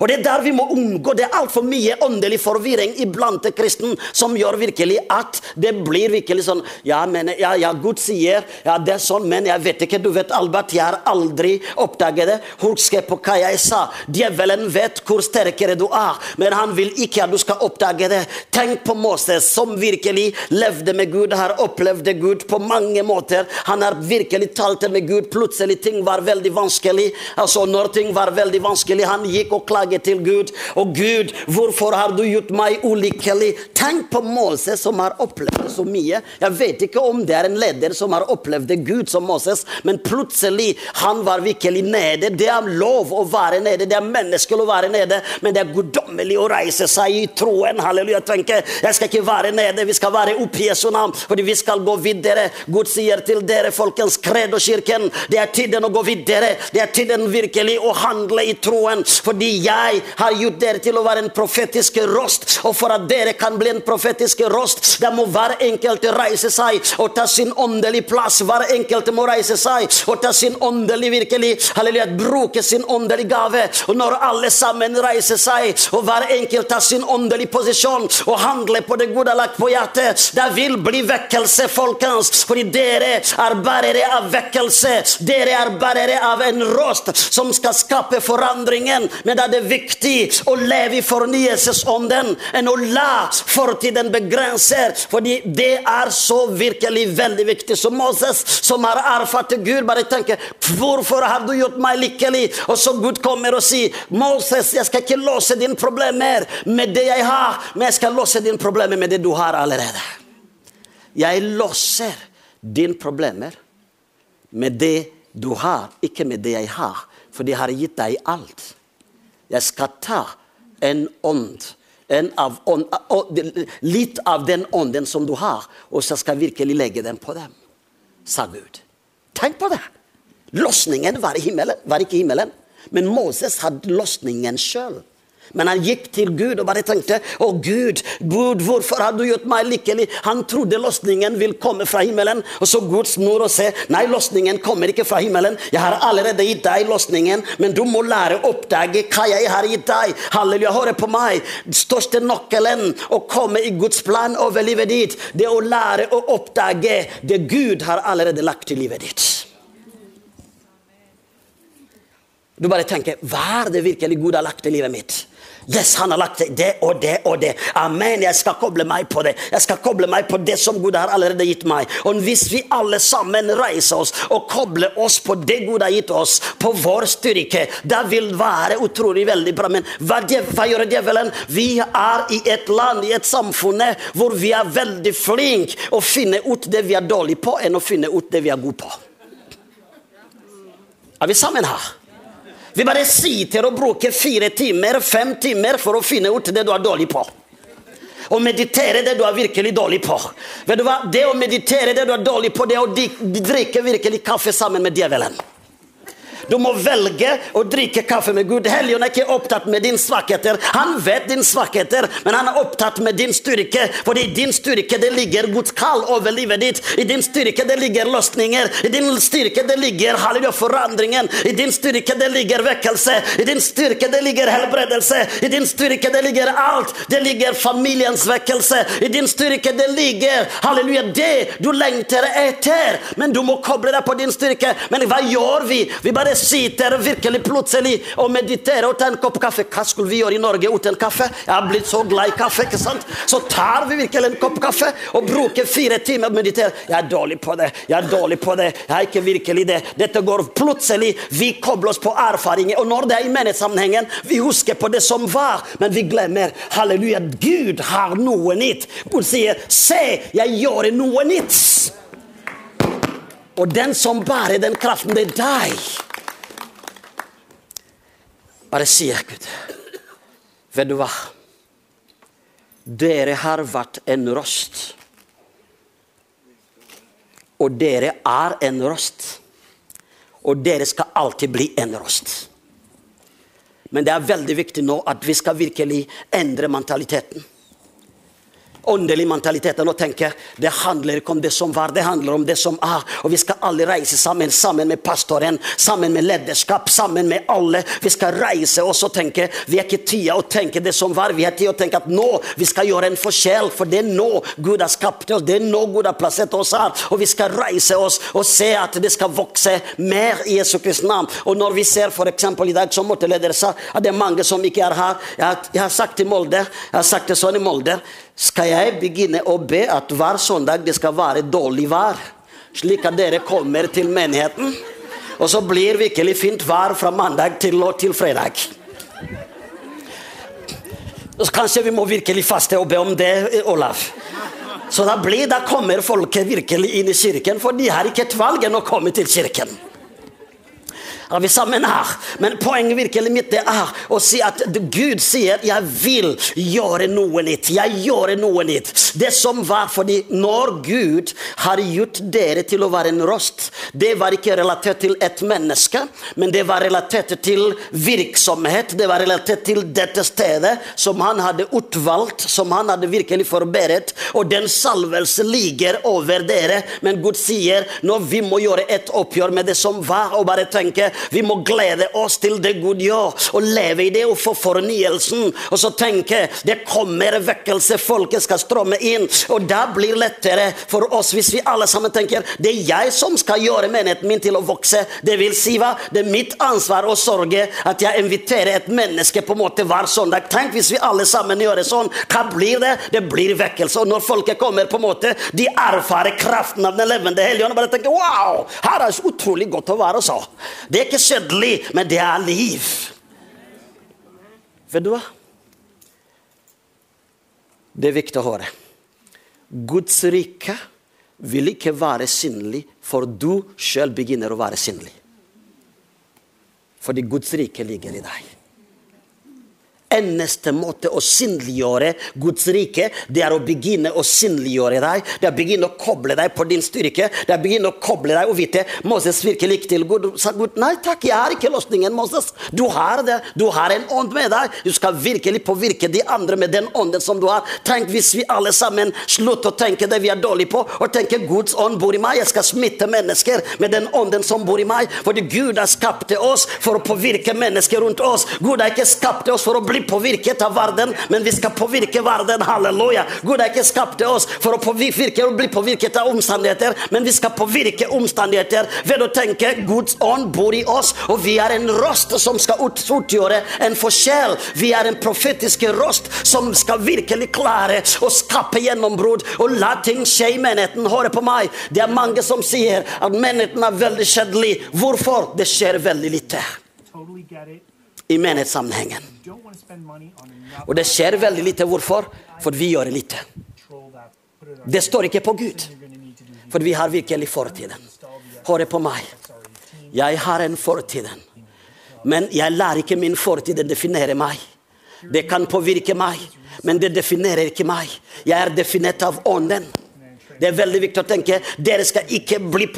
Og Det er der vi må unngå. Det er altfor mye åndelig forvirring iblant kristen som gjør virkelig at det blir virkelig sånn Ja, men, ja, ja Gud sier ja, det er sånn, men jeg vet ikke. Du vet, Albert, jeg har aldri oppdaget det. Husk på hva jeg sa. Djevelen vet hvor sterkere du er, men han vil ikke at du skal oppdage det. Tenk på Moses, som virkelig levde med Gud, har opplevd Gud på mange måter. Han har virkelig talt med Gud. Plutselig ting var veldig vanskelig. Altså, når ting var veldig vanskelig, han gikk og klage til Gud. Og Gud, hvorfor har du gjort meg ulykkelig? Tenk på Moses som har opplevd så mye. Jeg vet ikke om det er en leder som har opplevd det Gud som Moses, men plutselig han var virkelig nede. Det er lov å være nede, det er menneskelig å være nede, men det er guddommelig å reise seg i troen. Halleluja. tenker, Jeg skal ikke være nede, vi skal være oppe i Jesu navn, fordi vi skal gå videre. Gud sier til dere, folkens, kred og kirken, det er tiden å gå videre. Det er tiden virkelig å handle i troen, fordi jeg har gjort dere til å være en profetisk rost. Og for at dere kan bli en profetisk rost, da må hver enkelt reise seg og ta sin åndelige plass. Hver enkelt må reise seg og ta sin åndelige virkelig, halleluja, bruke sin åndelige gave. Og når alle sammen reiser seg, og hver enkelt tar sin åndelige posisjon og handler på det gode lagt på hjertet, det vil bli vekkelse, folkens. Fordi dere er bærere av vekkelse. Dere er bærere av en rost som skal skape forandringen. Men det det viktig å leve i fornyelsesånden enn å la fortiden begrense. Fordi det er så virkelig veldig viktig. Så Moses, som har erfart Gud, bare tenker Hvorfor har du gjort meg lykkelig? Og så Gud kommer og sier Moses, jeg skal ikke låse dine problemer med det jeg har, men jeg skal låse dine problemer med det du har allerede. Jeg låser dine problemer med det du har, ikke med det jeg har. For de har gitt deg alt. Jeg skal ta en ånd. En av ånd, litt av den ånden som du har, og så skal jeg virkelig legge den på dem, sa Gud. Tenk på det! Løsningen var, himmelen, var ikke himmelen, men Moses hadde løsningen sjøl. Men han gikk til Gud og bare tenkte Å Gud, Gud, hvorfor har du gjort meg lykkelig? Han trodde løsningen vil komme fra himmelen. Og så Gud snur og se nei, løsningen kommer ikke fra himmelen. Jeg har allerede gitt deg løsningen, men du må lære å oppdage hva jeg har gitt deg. Halleluja, hør på meg. Den største nøkkelen å komme i Guds plan over livet ditt, det er å lære å oppdage det Gud har allerede lagt i livet ditt. Du bare tenker hva er det virkelig Gud har lagt i livet mitt? Yes, han har lagt det og det og det. Amen. Jeg skal koble meg på det. Jeg skal koble meg på det som Gud har allerede gitt meg. Og hvis vi alle sammen reiser oss og kobler oss på det Gud har gitt oss, på vår styrke, det vil være utrolig veldig bra. Men hva, hva gjør djevelen? Vi er i et land, i et samfunn, hvor vi er veldig flinke å finne ut det vi er dårlige på, enn å finne ut det vi er gode på. Er vi sammen her? Vi bare sitter og bruker fire timer, fem timer for å finne ut det du er dårlig på. Og meditere det du er virkelig dårlig på. Vet du hva? Det å meditere det du er dårlig på, det er å drikke virkelig kaffe sammen med djevelen. Du må velge å drikke kaffe med Gud. Helligånd er ikke opptatt med din svakheter. Han vet din svakheter, men han er opptatt med din styrke. For i din styrke det ligger Guds kall over livet ditt. I din styrke det ligger løsninger. I din styrke det ligger halleluja, forandringen. I din styrke det ligger vekkelse. I din styrke det ligger helbredelse. I din styrke det ligger alt. Det ligger familiens vekkelse. I din styrke det ligger halleluja, det du lengter etter. Men du må koble deg på din styrke. Men hva gjør vi? Vi bare sitter virkelig plutselig og mediterer og tar en kopp kaffe. Hva skulle vi gjøre i Norge uten kaffe? Jeg har blitt så glad i kaffe. ikke sant? Så tar vi virkelig en kopp kaffe og bruker fire timer å meditere. Jeg er dårlig på det. Jeg er dårlig på det. Jeg er ikke virkelig det. Dette går plutselig. Vi kobler oss på erfaringer. Og når det er i menighetssammenhengen, vi husker på det som var, men vi glemmer. Halleluja, Gud har noe nytt. Gud sier, 'Se, jeg gjør noe nytt'. Og den som bærer den kraften, det er deg. Bare sier Gud, vet du hva? Dere har vært en røst. Og dere er en røst. Og dere skal alltid bli en røst. Men det er veldig viktig nå at vi skal virkelig endre mentaliteten åndelig mentalitet og tenke det handler ikke om det som var, det handler om det som er. Og vi skal alle reise sammen, sammen med pastoren, sammen med lederskap, sammen med alle. Vi skal reise oss og tenke vi er ikke tida å tenke det som var, vi har tid å tenke at nå vi skal gjøre en forskjell. For det er nå Gud har skapt oss, det er nå Gud har plassert oss her. Og vi skal reise oss og se at det skal vokse mer i Jesu Kristi navn. Og når vi ser f.eks. i dag, som måteleder sa, at det er mange som ikke er her. Jeg har, sagt til Molde, jeg har sagt det sånn i Molde skal jeg begynne å be at hver søndag det skal være dårlig vær, slik at dere kommer til menigheten. Og så blir virkelig fint vær fra mandag til, til fredag. Så kanskje vi må virkelig faste og be om det, Olav. Så da, blir, da kommer folket virkelig inn i kirken, for de har ikke et valg enn å komme til kirken. Er vi sammen her? Men poenget virkelig mitt er å si at Gud sier 'jeg vil gjøre noe nytt'. Jeg gjør noe nytt. Det som var fordi når Gud har gjort dere til å være en røst, det var ikke relatert til et menneske, men det var relatert til virksomhet. Det var relatert til dette stedet som han hadde utvalgt, som han hadde virkelig forberedt. Og den salvelse ligger over dere. Men Gud sier når vi må gjøre et oppgjør med det som var, og bare tenke vi må glede oss til det Gud gjør, og leve i det og få fornyelsen. Og så tenke det kommer vekkelse, folket skal strømme inn. Og da blir lettere for oss hvis vi alle sammen tenker det er jeg som skal gjøre menigheten min til å vokse. Det vil si hva? Det er mitt ansvar å sørge at jeg inviterer et menneske på en måte hver søndag. Tenk hvis vi alle sammen gjør det sånn. Hva blir det? Det blir vekkelse. Og når folket kommer, på en måte, de erfarer kraften av den levende hellige og bare tenker wow, her er det utrolig godt å være så. Det er ikke kjedelig, men det er liv. Vet du hva? Det er viktig å høre. Guds rike vil ikke være synlig for du sjøl begynner å være synlig. Fordi Guds rike ligger i deg. Eneste måte å synliggjøre Guds rike, det er å begynne å synliggjøre deg. Det er å begynne å koble deg på din styrke. Det er å begynne å koble deg og vite Moses virkelig gikk til Gud. Sa Gud nei takk, jeg har ikke løsningen, Moses. Du har det. Du har en ånd med deg. Du skal virkelig påvirke de andre med den ånden som du har. Tenk hvis vi alle sammen slutter å tenke det vi er dårlige på, og tenker Guds ånd bor i meg. Jeg skal smitte mennesker med den ånden som bor i meg. Fordi Gud har skapt oss for å påvirke mennesker rundt oss. Gud har ikke skapt oss for å bli påvirket av verden, men vi skal påvirke verden. Halleluja. Gud har ikke skapt oss for å påvirke og bli påvirket av omstendigheter, men vi skal påvirke omstendigheter ved å tenke Guds ånd bor i oss, og vi er en røst som skal utgjøre en forskjell. Vi er en profetisk røst som skal virkelig klare å skape gjennombrudd og la ting skje i menigheten. Hør på meg. Det er mange som sier at menigheten er veldig kjedelig. Hvorfor? Det skjer veldig lite Totally get it. I menighetssammenhengen. Og det skjer veldig lite. Hvorfor? For vi gjør lite. Det står ikke på Gud. For vi har virkelig fortiden. Hør på meg. Jeg har en fortiden. Men jeg lar ikke min fortid definere meg. Det kan påvirke meg, men det definerer ikke meg. Jeg er definert av ånden. Det er veldig viktig å tenke dere skal ikke bli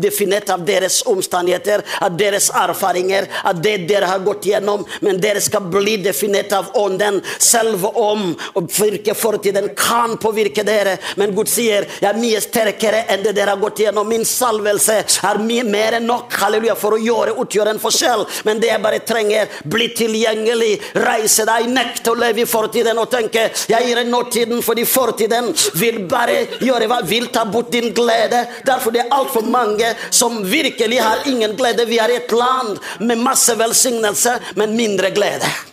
definert av deres omstendigheter, av deres erfaringer, av det dere har gått gjennom, men dere skal bli definert av ånden. Selv om virke fortiden kan påvirke dere, men Gud sier jeg er mye sterkere enn det dere har gått gjennom. Min salvelse er mye mer enn nok halleluja, for å gjøre, utgjøre en forskjell. Men det jeg bare trenger, bli tilgjengelig, reise deg, nekte å leve i fortiden og tenke jeg gir en nåtiden, fordi fortiden vil bare gjøre hva vil ta bort din glede. Derfor det er altfor mange som virkelig har ingen glede. Vi er et land med masse velsignelse, men mindre glede.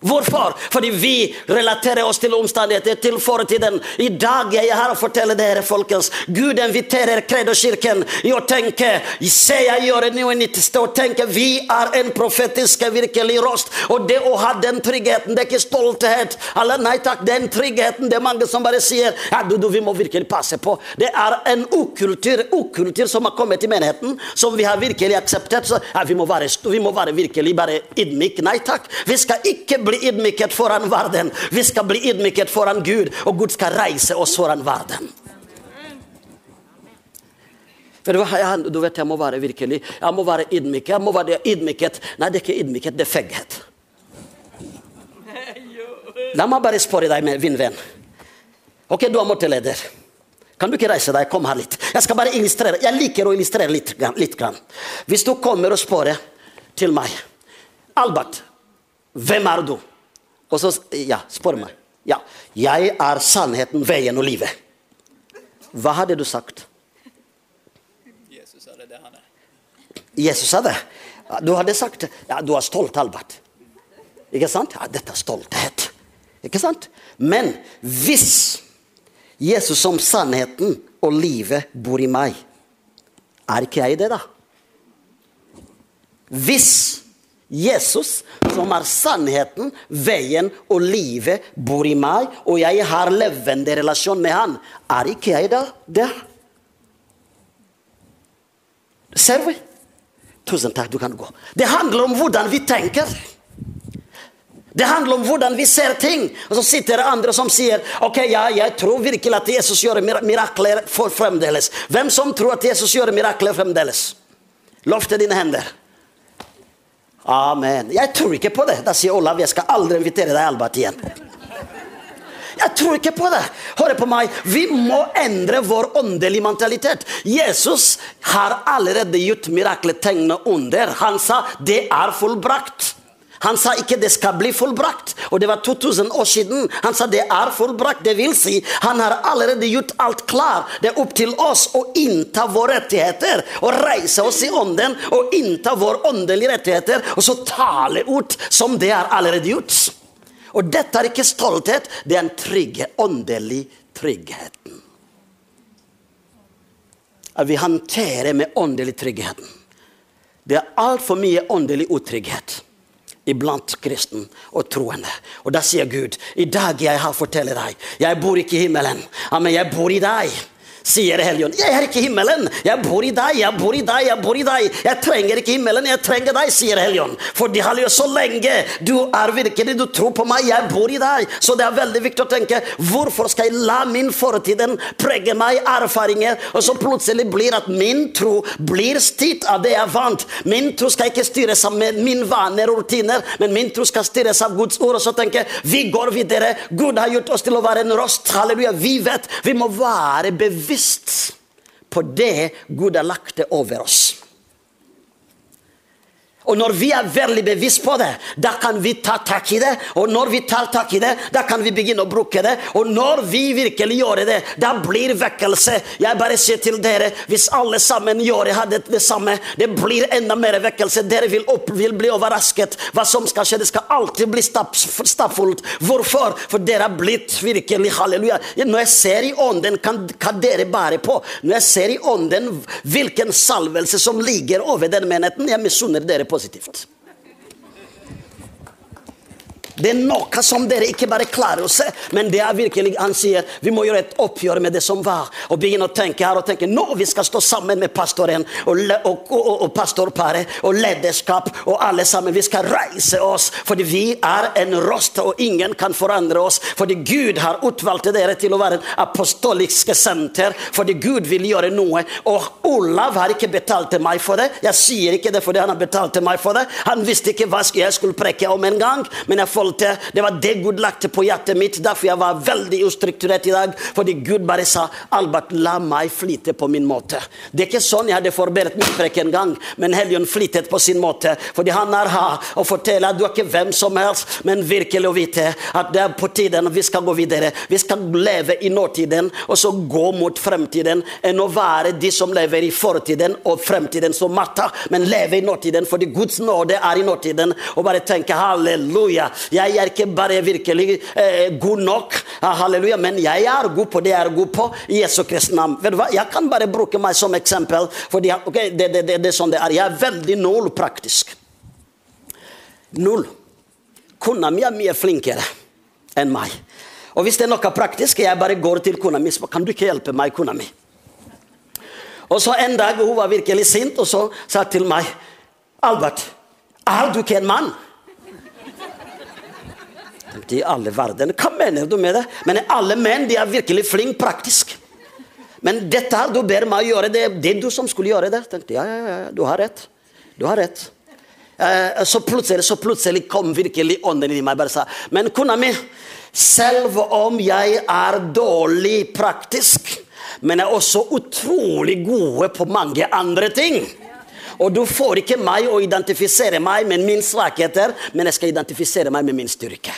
Hvorfor? Fordi vi relaterer oss til omstendigheter, til fortiden. I dag er jeg her og forteller dere, folkens. Gud inviterer Kredo-kirken i å tenke Se, jeg gjør i nytt. Og tenke vi er en profetisk virkelig rost. Og det å ha den tryggheten, det er ikke stolthet. Eller nei takk, den tryggheten. Det er mange som bare sier ja, du, du, vi må virkelig passe på. Det er en ukultur, ukultur som har kommet i menigheten, som vi har virkelig akseptert. Så ja, vi må være, vi må være virkelig bare ydmyke. Nei takk. Vi skal ikke bli ydmyket foran verden. Vi skal bli ydmyket foran Gud, og Gud skal reise oss foran verden. Jeg, du vet, jeg må være virkelig Jeg må være ydmyk. Jeg må være ydmyket. Nei, det er ikke ydmykhet, det er feighet. La meg bare spørre deg, min venn. Ok, du er måteleder. Kan du ikke reise deg? Kom her litt. Jeg skal bare illustrere. Jeg liker å illustrere litt. litt grann. Hvis du kommer og spør til meg Albert, hvem er du? Og så ja, spør meg. Ja, jeg er sannheten, veien og livet. Hva hadde du sagt? Jesus er det det han er. Jesus sa det. Du hadde sagt ja, du er stolt, Albert. Ikke sant? Ja, dette er stolthet. Ikke sant? Men hvis Jesus som sannheten og livet bor i meg, er ikke jeg det, da? Hvis Jesus, som er sannheten, veien og livet, bor i meg, og jeg har levende relasjon med han, er ikke jeg da det? Ser vi? Tusen takk, du kan gå. Det handler om hvordan vi tenker. Det handler om hvordan vi ser ting. Og så sitter det andre som sier ok, ja, jeg tror virkelig at Jesus gjør mirakler for fremdeles. Hvem som tror at Jesus gjør mirakler fremdeles? Løft dine hender. Amen. Jeg tror ikke på det. Da sier Olav jeg skal aldri invitere deg Albert igjen. Jeg tror ikke på det. Hør på meg. Vi må endre vår åndelige mentalitet. Jesus har allerede gjort mirakler, tegn og under. Han sa det er fullbrakt. Han sa ikke det skal bli fullbrakt, og det var 2000 år siden. Han sa det er fullbrakt. Det vil si, han har allerede gjort alt klar. Det er opp til oss å innta våre rettigheter og reise oss i ånden og innta våre åndelige rettigheter, og så tale ut som det er allerede gjort. Og dette er ikke stolthet, det er en trygge, åndelig tryggheten. At vi håndterer med åndelig tryggheten. Det er altfor mye åndelig utrygghet iblant kristen og troende. Og da sier Gud, i dag jeg har fortalt deg, jeg bor ikke i himmelen, men jeg bor i deg. Sier Helligånd. Jeg er ikke himmelen. Jeg bor i deg, jeg bor i deg, jeg bor i deg. Jeg trenger ikke himmelen, jeg trenger deg, sier Helligånd. har jo så lenge du er virkelig, du tror på meg, jeg bor i deg. Så det er veldig viktig å tenke hvorfor skal jeg la min fortiden prege meg, erfaringer, og så plutselig blir at min tro blir styrt av det jeg er vant. Min tro skal ikke styres av min vaner og rutiner, men min tro skal styres av Guds ord. Og så tenker vi går videre. Gud har gjort oss til å være en rost. Halleluja. Vi vet. Vi må være bevisst på det Gud har lagt over oss. Og når vi er veldig bevisst på det, da kan vi ta tak i det. Og når vi tar tak i det, da kan vi begynne å bruke det. Og når vi virkelig gjør det, da blir vekkelse. Jeg bare sier til dere, hvis alle sammen gjør det, det samme, det blir enda mer vekkelse. Dere vil, opp, vil bli overrasket hva som skal skje. Det skal alltid bli stappfullt. Hvorfor? For dere har blitt virkelig halleluja. Når jeg ser i ånden kan dere bærer på. Når jeg ser i ånden hvilken salvelse som ligger over den menigheten, jeg misunner dere positivt. Det er noe som dere ikke bare klarer å se, men det er virkelig Han sier vi må gjøre et oppgjør med det som var, og begynne å tenke her og tenke nå vi skal stå sammen med pastoren og, og, og, og pastorparet og lederskap og alle sammen. Vi skal reise oss, fordi vi er en rost, og ingen kan forandre oss. Fordi Gud har utvalgt dere til å være en apostoliske senter, fordi Gud vil gjøre noe. Og Olav har ikke betalt til meg for det. Jeg sier ikke det fordi han har betalt til meg for det. Han visste ikke hva jeg skulle preke om en gang, men jeg følte det var det Gud lagte på hjertet mitt. Derfor jeg var veldig ustrukturert i dag. Fordi Gud bare sa Albert, la meg flyte på min måte. Det er ikke sånn jeg hadde forberedt min prek en gang, men Helligånd flyttet på sin måte. Fordi han er her og forteller at du er ikke hvem som helst, men virkelig å vite at det er på tiden vi skal gå videre. Vi skal leve i nåtiden og så gå mot fremtiden, enn å være de som lever i fortiden og fremtiden som matta, men leve i nåtiden fordi Guds nåde er i nåtiden. Og bare tenke halleluja. Jeg er ikke bare virkelig eh, god nok, ah, halleluja, men jeg er god på det jeg er god på, i Jesu Kristi navn. Vet du hva? Jeg kan bare bruke meg som eksempel, for okay, det, det, det, det er sånn det er. Jeg er veldig null praktisk. Null. Kona mi er mye flinkere enn meg. Og hvis det er noe praktisk, jeg bare går til kona mi kan du ikke hjelpe meg, kona mi. Og så en dag hun var virkelig sint, og så sa til meg Albert, er du ikke en mann? I alle verden, hva mener du med det? Men alle menn de er virkelig flinke praktisk. Men dette her, du ber meg gjøre det, det er du som skulle gjøre det. Tenkte, ja, ja, ja, du har rett. Du har rett. Eh, så, plutselig, så plutselig kom virkelig ånden i meg bare sa Men kona mi, selv om jeg er dårlig praktisk, men er også utrolig gode på mange andre ting. Og du får ikke meg å identifisere meg med min svakheter, men jeg skal identifisere meg med min styrke.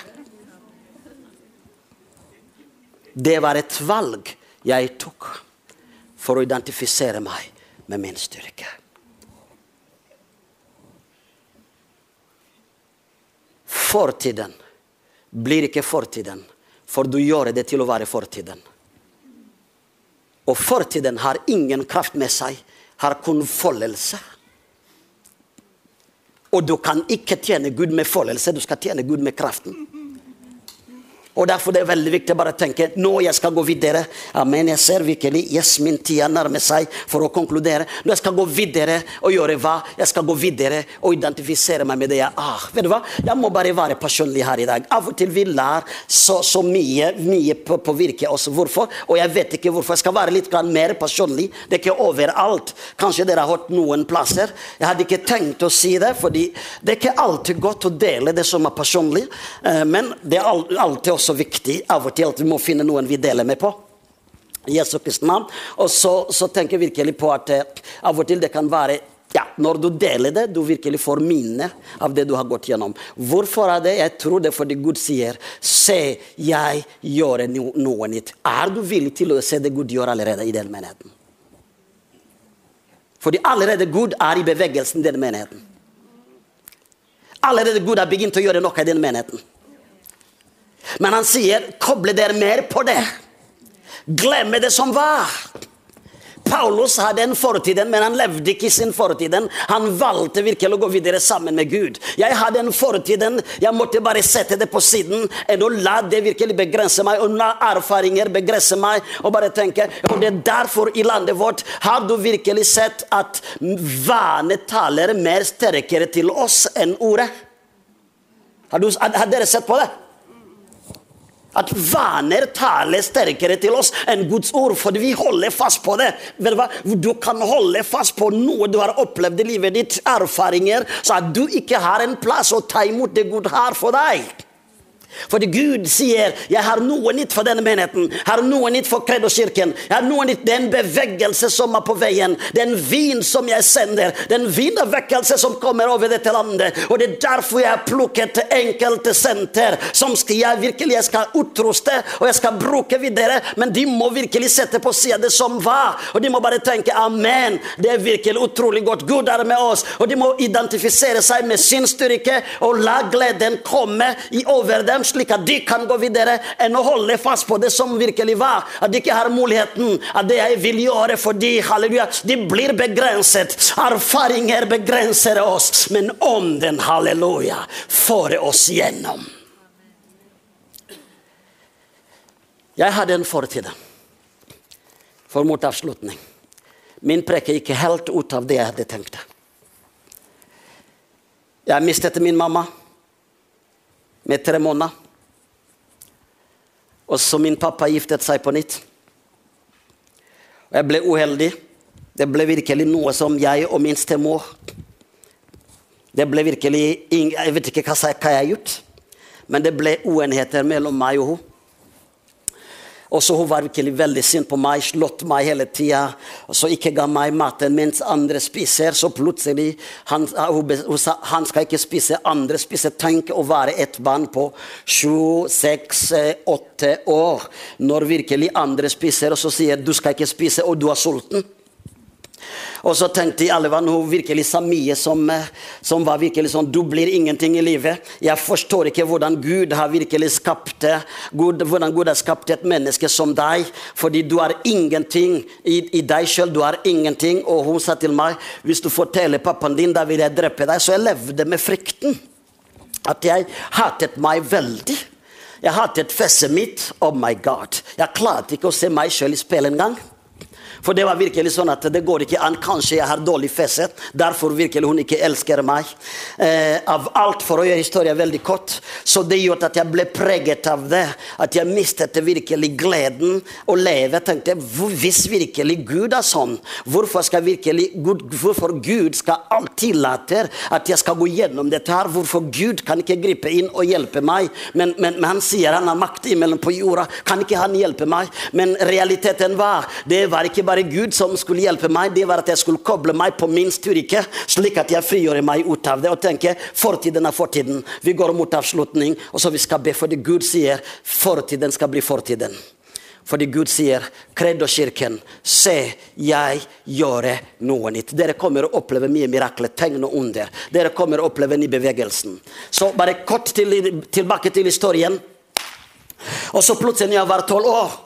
Det var et valg jeg tok for å identifisere meg med min styrke. Fortiden blir ikke fortiden, for du gjør det til å være fortiden. Og fortiden har ingen kraft med seg, har kun foldelse. Og du kan ikke tjene Gud med foldelse, du skal tjene Gud med kraften. Og Derfor det er veldig viktig å bare tenke nå jeg skal gå videre. Amen. Jeg ser virkelig yes, min tid er nærmer seg for å konkludere. Nå jeg skal gå videre og gjøre hva? Jeg skal gå videre og identifisere meg med det jeg ah, Vet du hva? Jeg må bare være personlig her i dag. Av og til vi lærer så, så mye, mye på- påvirke oss. Hvorfor? Og jeg vet ikke hvorfor. Jeg skal være litt mer personlig. Det er ikke overalt. Kanskje dere har hørt noen plasser. Jeg hadde ikke tenkt å si det, fordi det er ikke alltid godt å dele det som er personlig. eh, Men det er alltid også viktig av og til at vi må finne noen vi deler med på. Jesu Kristi navn. Og så, så tenker jeg virkelig på at eh, av og til det kan være ja, Når du deler det, du virkelig får minne av det du har gått gjennom. Hvorfor er det? Jeg tror det er fordi Gud sier Se, jeg gjør no, noe nytt. Er du villig til å se det Gud gjør allerede i den menigheten? Fordi allerede Gud er i bevegelsen i den menigheten. Allerede Gud har begynt å gjøre noe i den menigheten. Men han sier, koble dere mer på det. Glemme det som var. Paulus hadde en fortid, men han levde ikke i sin fortid. Han valgte virkelig å gå videre sammen med Gud. Jeg hadde en fortid, jeg måtte bare sette det på siden enn å la det virkelig begrense meg, og la erfaringer begrense meg. Og bare tenke, og det er derfor i landet vårt har du virkelig sett at vane taler mer sterkere til oss enn ordet. Har, du, har dere sett på det? At vaner taler sterkere til oss enn Guds ord, fordi vi holder fast på det. Du kan holde fast på noe du har opplevd i livet ditt, erfaringer, så at du ikke har en plass å ta imot det Gud har for deg. Fordi Gud sier 'Jeg har noe nytt for denne menigheten'. 'Jeg har noe nytt for Kredoskirken'. har noe nytt, Det er en bevegelse som er på veien. Det er en vin som jeg sender. Det er en vekkelse som kommer over dette landet. Og det er derfor jeg har plukket enkelte senter som skal jeg virkelig jeg skal utruste og jeg skal bruke videre. Men de må virkelig sette på sida det som var. Og de må bare tenke 'Amen'. Det er virkelig utrolig godt. Gud er med oss. Og de må identifisere seg med sin styrke og la gleden komme over dem slik at de kan gå videre, enn å holde fast på det som virkelig var. At de ikke har muligheten at det jeg vil gjøre for de, halleluja, de blir begrenset. Erfaringer begrenser oss, men ånden, halleluja, får oss gjennom. Jeg hadde en fortid for mot avslutning. Min preke gikk helt ut av det jeg hadde tenkt. Jeg mistet min mamma med tre måneder. Og så min pappa giftet seg på nytt. Og jeg ble uheldig. Det ble virkelig noe som jeg og min stemor Det ble virkelig Jeg vet ikke hva jeg har gjort, men det ble uenigheter mellom meg og henne. Og så Hun var virkelig veldig sint på meg, slått meg hele tida. Så ikke ga meg maten mens andre spiser. Så plutselig han, hun, hun sa han skal ikke spise, andre spiser. Tenk å være et barn på sju, seks, åtte år når virkelig andre spiser, og så sier du skal ikke spise, og du er sulten. Og så tenkte jeg alle var noe virkelig Samie, som, som, var virkelig sånn Du blir ingenting i livet. Jeg forstår ikke hvordan Gud har virkelig skapt Gud, hvordan Gud har skapt et menneske som deg. Fordi du har ingenting i, i deg sjøl. Du har ingenting. Og hun sa til meg hvis du forteller pappaen din, da vil jeg drepe deg. Så jeg levde med frykten. At jeg hatet meg veldig. Jeg hatet fjeset mitt. Oh my God. Jeg klarte ikke å se meg sjøl i speilet engang. For det var virkelig sånn at det går ikke an. Kanskje jeg har dårlig feset. derfor virkelig hun ikke elsker meg. Eh, av alt, for å gjøre historien veldig kort. Så det gjorde at jeg ble preget av det. At jeg mistet virkelig gleden å leve. Jeg tenkte, hvis virkelig Gud er sånn, hvorfor skal virkelig Gud, hvorfor Gud skal alt tillate at jeg skal gå gjennom dette her? Hvorfor Gud kan ikke gripe inn og hjelpe meg? Men, men, men han sier han har makt imellom på jorda. Kan ikke han hjelpe meg? Men realiteten var, det var ikke bare Gud som skulle hjelpe meg, det var at jeg skulle koble meg på min styrke, slik at jeg frigjør meg ut av det og tenker fortiden er fortiden. Vi går mot avslutning, og så vi skal be fordi Gud sier fortiden skal bli fortiden. Fordi Gud sier, Kredo-kirken, se, jeg gjør noe nytt. Dere kommer å oppleve mye mirakler, tegn og under. Dere kommer å oppleve ny bevegelsen. Så bare kort til, tilbake til historien. Og så plutselig, når jeg var tolv år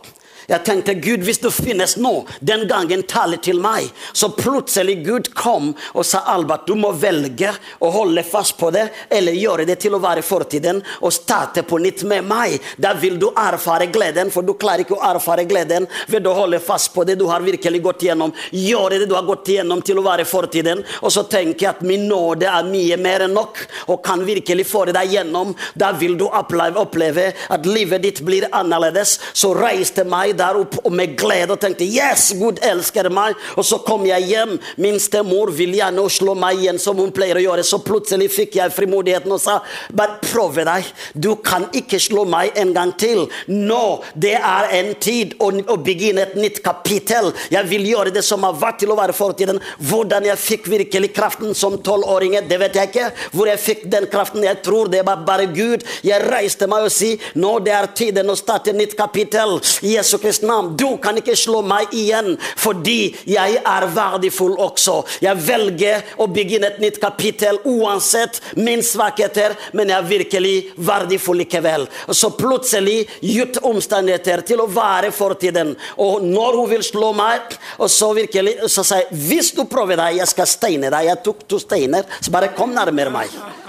jeg tenkte Gud, hvis du finnes nå, den gangen taler til meg. Så plutselig Gud kom og sa Albert, du må velge å holde fast på det, eller gjøre det til å være fortiden og starte på nytt med meg. Da vil du erfare gleden, for du klarer ikke å erfare gleden ved å holde fast på det du har virkelig gått gjennom. Gjøre det du har gått gjennom til å være fortiden, og så tenker jeg at min nåde er mye mer enn nok, og kan virkelig føre deg gjennom. Da vil du oppleve at livet ditt blir annerledes. Så reis til meg der opp og med glede og tenkte yes, Gud elsker meg. Og så kom jeg hjem. Min stemor vil gjerne slå meg igjen, som hun pleier å gjøre. Så plutselig fikk jeg frimodigheten og sa bare prøv deg. Du kan ikke slå meg en gang til. Nå, det er en tid å, å begynne et nytt kapittel. Jeg vil gjøre det som har vært til å være fortiden. Hvordan jeg fikk virkelig kraften som tolvåring, det vet jeg ikke. Hvor jeg fikk den kraften. Jeg tror det var bare Gud. Jeg reiste meg og si nå det er tiden å starte et nytt kapittel. Jesu Kristi navn, du kan ikke slå meg igjen, fordi jeg er verdifull også. Jeg velger å begynne et nytt kapittel uansett min svakheter, men jeg er virkelig verdifull likevel. Og så plutselig gitt omstendigheter til å være fortiden. Og når hun vil slå meg, og så virkelig, så sier jeg hvis du prøver deg, jeg skal steine deg. Jeg tok to steiner, så bare kom nærmere meg.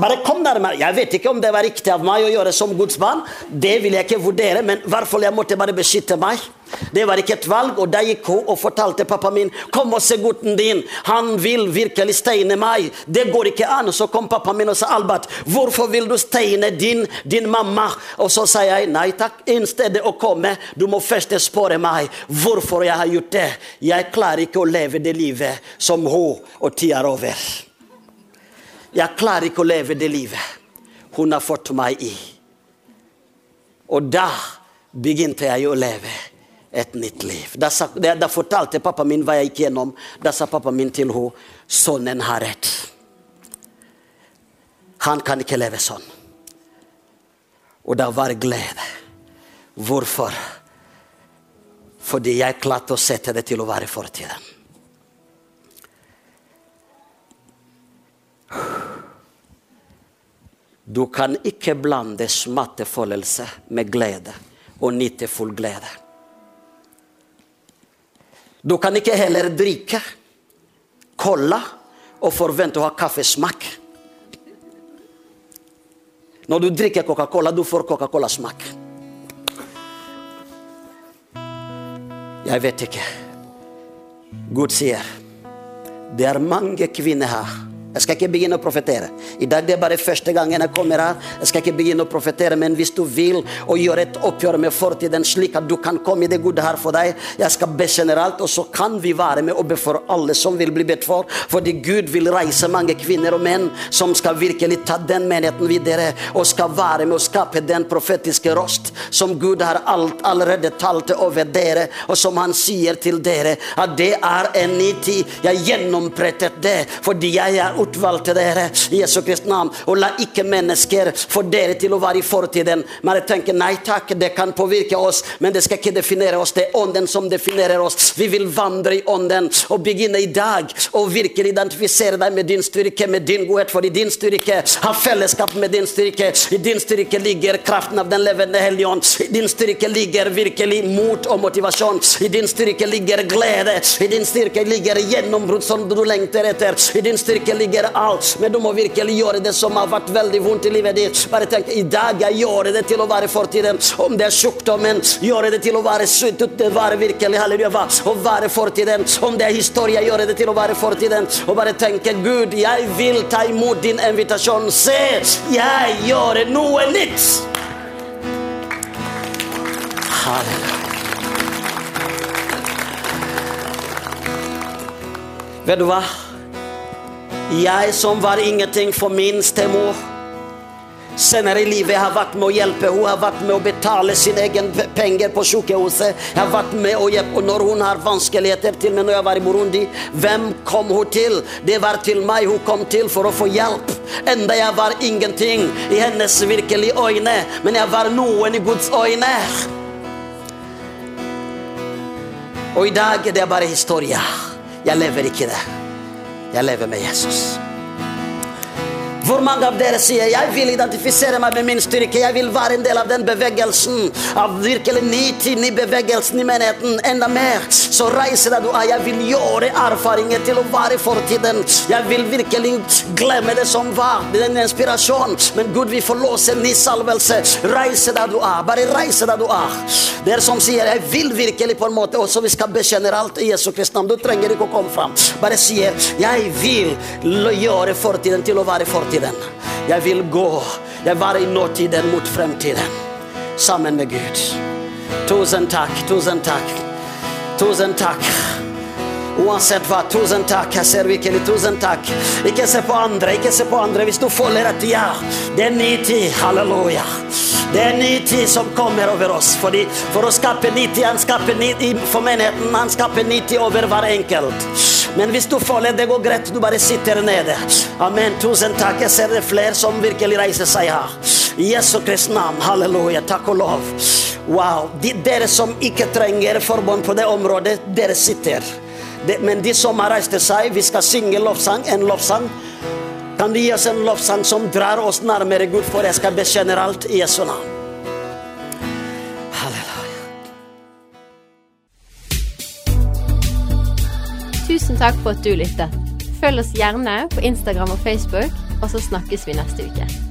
Bare kom nærmere. Jeg vet ikke om det var riktig av meg å gjøre som Guds barn. Det vil jeg ikke vurdere, men i hvert fall jeg måtte bare beskytte meg. Det var ikke et valg, og da gikk hun og fortalte pappa min kom og se gutten din, han vil virkelig steine meg. Det går ikke an. Så kom pappa min og sa Albert, hvorfor vil du steine din, din mamma? Og så sa jeg nei takk, i stedet å komme, du må først spørre meg hvorfor jeg har gjort det. Jeg klarer ikke å leve det livet som hun og tida er over. Jeg klarer ikke å leve det livet hun har fått meg i. Og da begynte jeg å leve et nytt liv. Da, sa, da, fortalte pappa min hva jeg gikk gjennom. Da sa pappa min til henne sønnen har rett. Han kan ikke leve sånn. Og da var glede. Hvorfor? Fordi jeg klarte å sette det til å være fortiden. Du kan ikke blande smattefølelse med glede og nyttefull glede. Du kan ikke heller drikke cola og forvente å ha kaffesmak. Når du drikker Coca-Cola, du får Coca-Cola-smak. Jeg vet ikke. Gud sier det er mange kvinner her jeg skal ikke begynne å profetere. I dag det er bare første gangen jeg kommer her. Jeg skal ikke begynne å profetere, Men hvis du vil og gjøre et oppgjør med fortiden, slik at du kan komme i det gode her for deg Jeg skal be generelt, og så kan vi være med og be for alle som vil bli bedt for. Fordi Gud vil reise mange kvinner og menn som skal virkelig ta den menigheten videre og skal være med å skape den profetiske rost som Gud har alt, allerede talt over dere, og som han sier til dere at det er en ny tid. Jeg gjennomprettet det fordi jeg er utvalgte dere i Jesu Kristi navn. Og la ikke mennesker få dere til å være i fortiden. Men jeg tenker nei takk, det kan påvirke oss, men det skal ikke definere oss. Det er ånden som definerer oss. Vi vil vandre i ånden og begynne i dag og virkelig identifisere deg med din styrke, med din godhet. For i din styrke har fellesskap med din styrke. I din styrke ligger kraften av den levende hellige ånd. I din styrke ligger virkelig mot og motivasjon. I din styrke ligger glede. I din styrke ligger gjennombrudd som du lengter etter. I din styrke ligger alt. Men du må virkelig gjøre det som har vært veldig vondt i livet ditt. Bare tenk i dag jeg gjør det til å være fortiden. Om det er sykdommen, gjør det til å være sunt. Det være virkelig halleluja, å være fortiden. Om det er historie, gjør det til å være fortiden. Og bare tenke Gud, jeg vil ta imot din invitasjon. Se, jeg gjør noe nytt. Halleluja. Vet du hva? Jeg som var ingenting for min stemor. Senere i livet jeg har vært med å hjelpe Hun har vært med å betale sine egne penger på sykehuset. Jeg har vært med å hjelpe og Når hun har vanskeligheter, til meg når jeg var i Burundi, hvem kom hun til? Det var til meg hun kom til for å få hjelp. Enda jeg var ingenting i hennes virkelige øyne, men jeg var noen i Guds øyne. Og i dag er det bare historie. Jeg lever ikke det. Jeg lever med Jesus. Hvor mange av dere sier jeg vil identifisere meg med min styrke? Jeg vil være en del av den bevegelsen. Av virkelig ni bevegelsen i menigheten. Enda mer. Så reiser deg du er. Jeg vil gjøre erfaringer til å være i fortiden. Jeg vil virkelig glemme det som var. Den inspirasjon. Men Gud vil forlåse en ny salvelse. Reise deg du er. Bare reise deg du er. Dere som sier jeg vil virkelig på en måte også vi skal bekjenne alt i Jesu Kristi navn. Du trenger ikke å komme fram. Bare sier jeg vil gjøre fortiden til å være fortiden fremtiden. Jeg vil gå. Jeg var i nåtiden mot fremtiden. Sammen med Gud. Tusen takk, tusen takk. Tusen takk. Uansett hva, tusen takk. Jeg ser virkelig tusen takk. Ikke se på andre, ikke se på andre. Hvis du føler at ja, det er ny tid. Halleluja. Det er ny tid som kommer over oss. Fordi for å skape ny tid, han skaper ny tid for menigheten. Han skaper ny tid over hver enkelt. Men hvis du føler det går greit, du bare sitter nede. Amen. Tusen takk. Jeg ser det flere som virkelig reiser seg her. I Jesu Kristi navn. Halleluja. Takk og lov. Wow. De, dere som ikke trenger forbånd på det området, dere sitter. Det, men de som har reist seg, vi skal synge lovsang, en lovsang. Kan du gi oss en lovsang som drar oss nærmere Gud, for jeg skal bekjenne alt i Jesu navn. Halleluja. Tusen takk for at du lyttet. Følg oss gjerne på Instagram og Facebook, og så snakkes vi neste uke.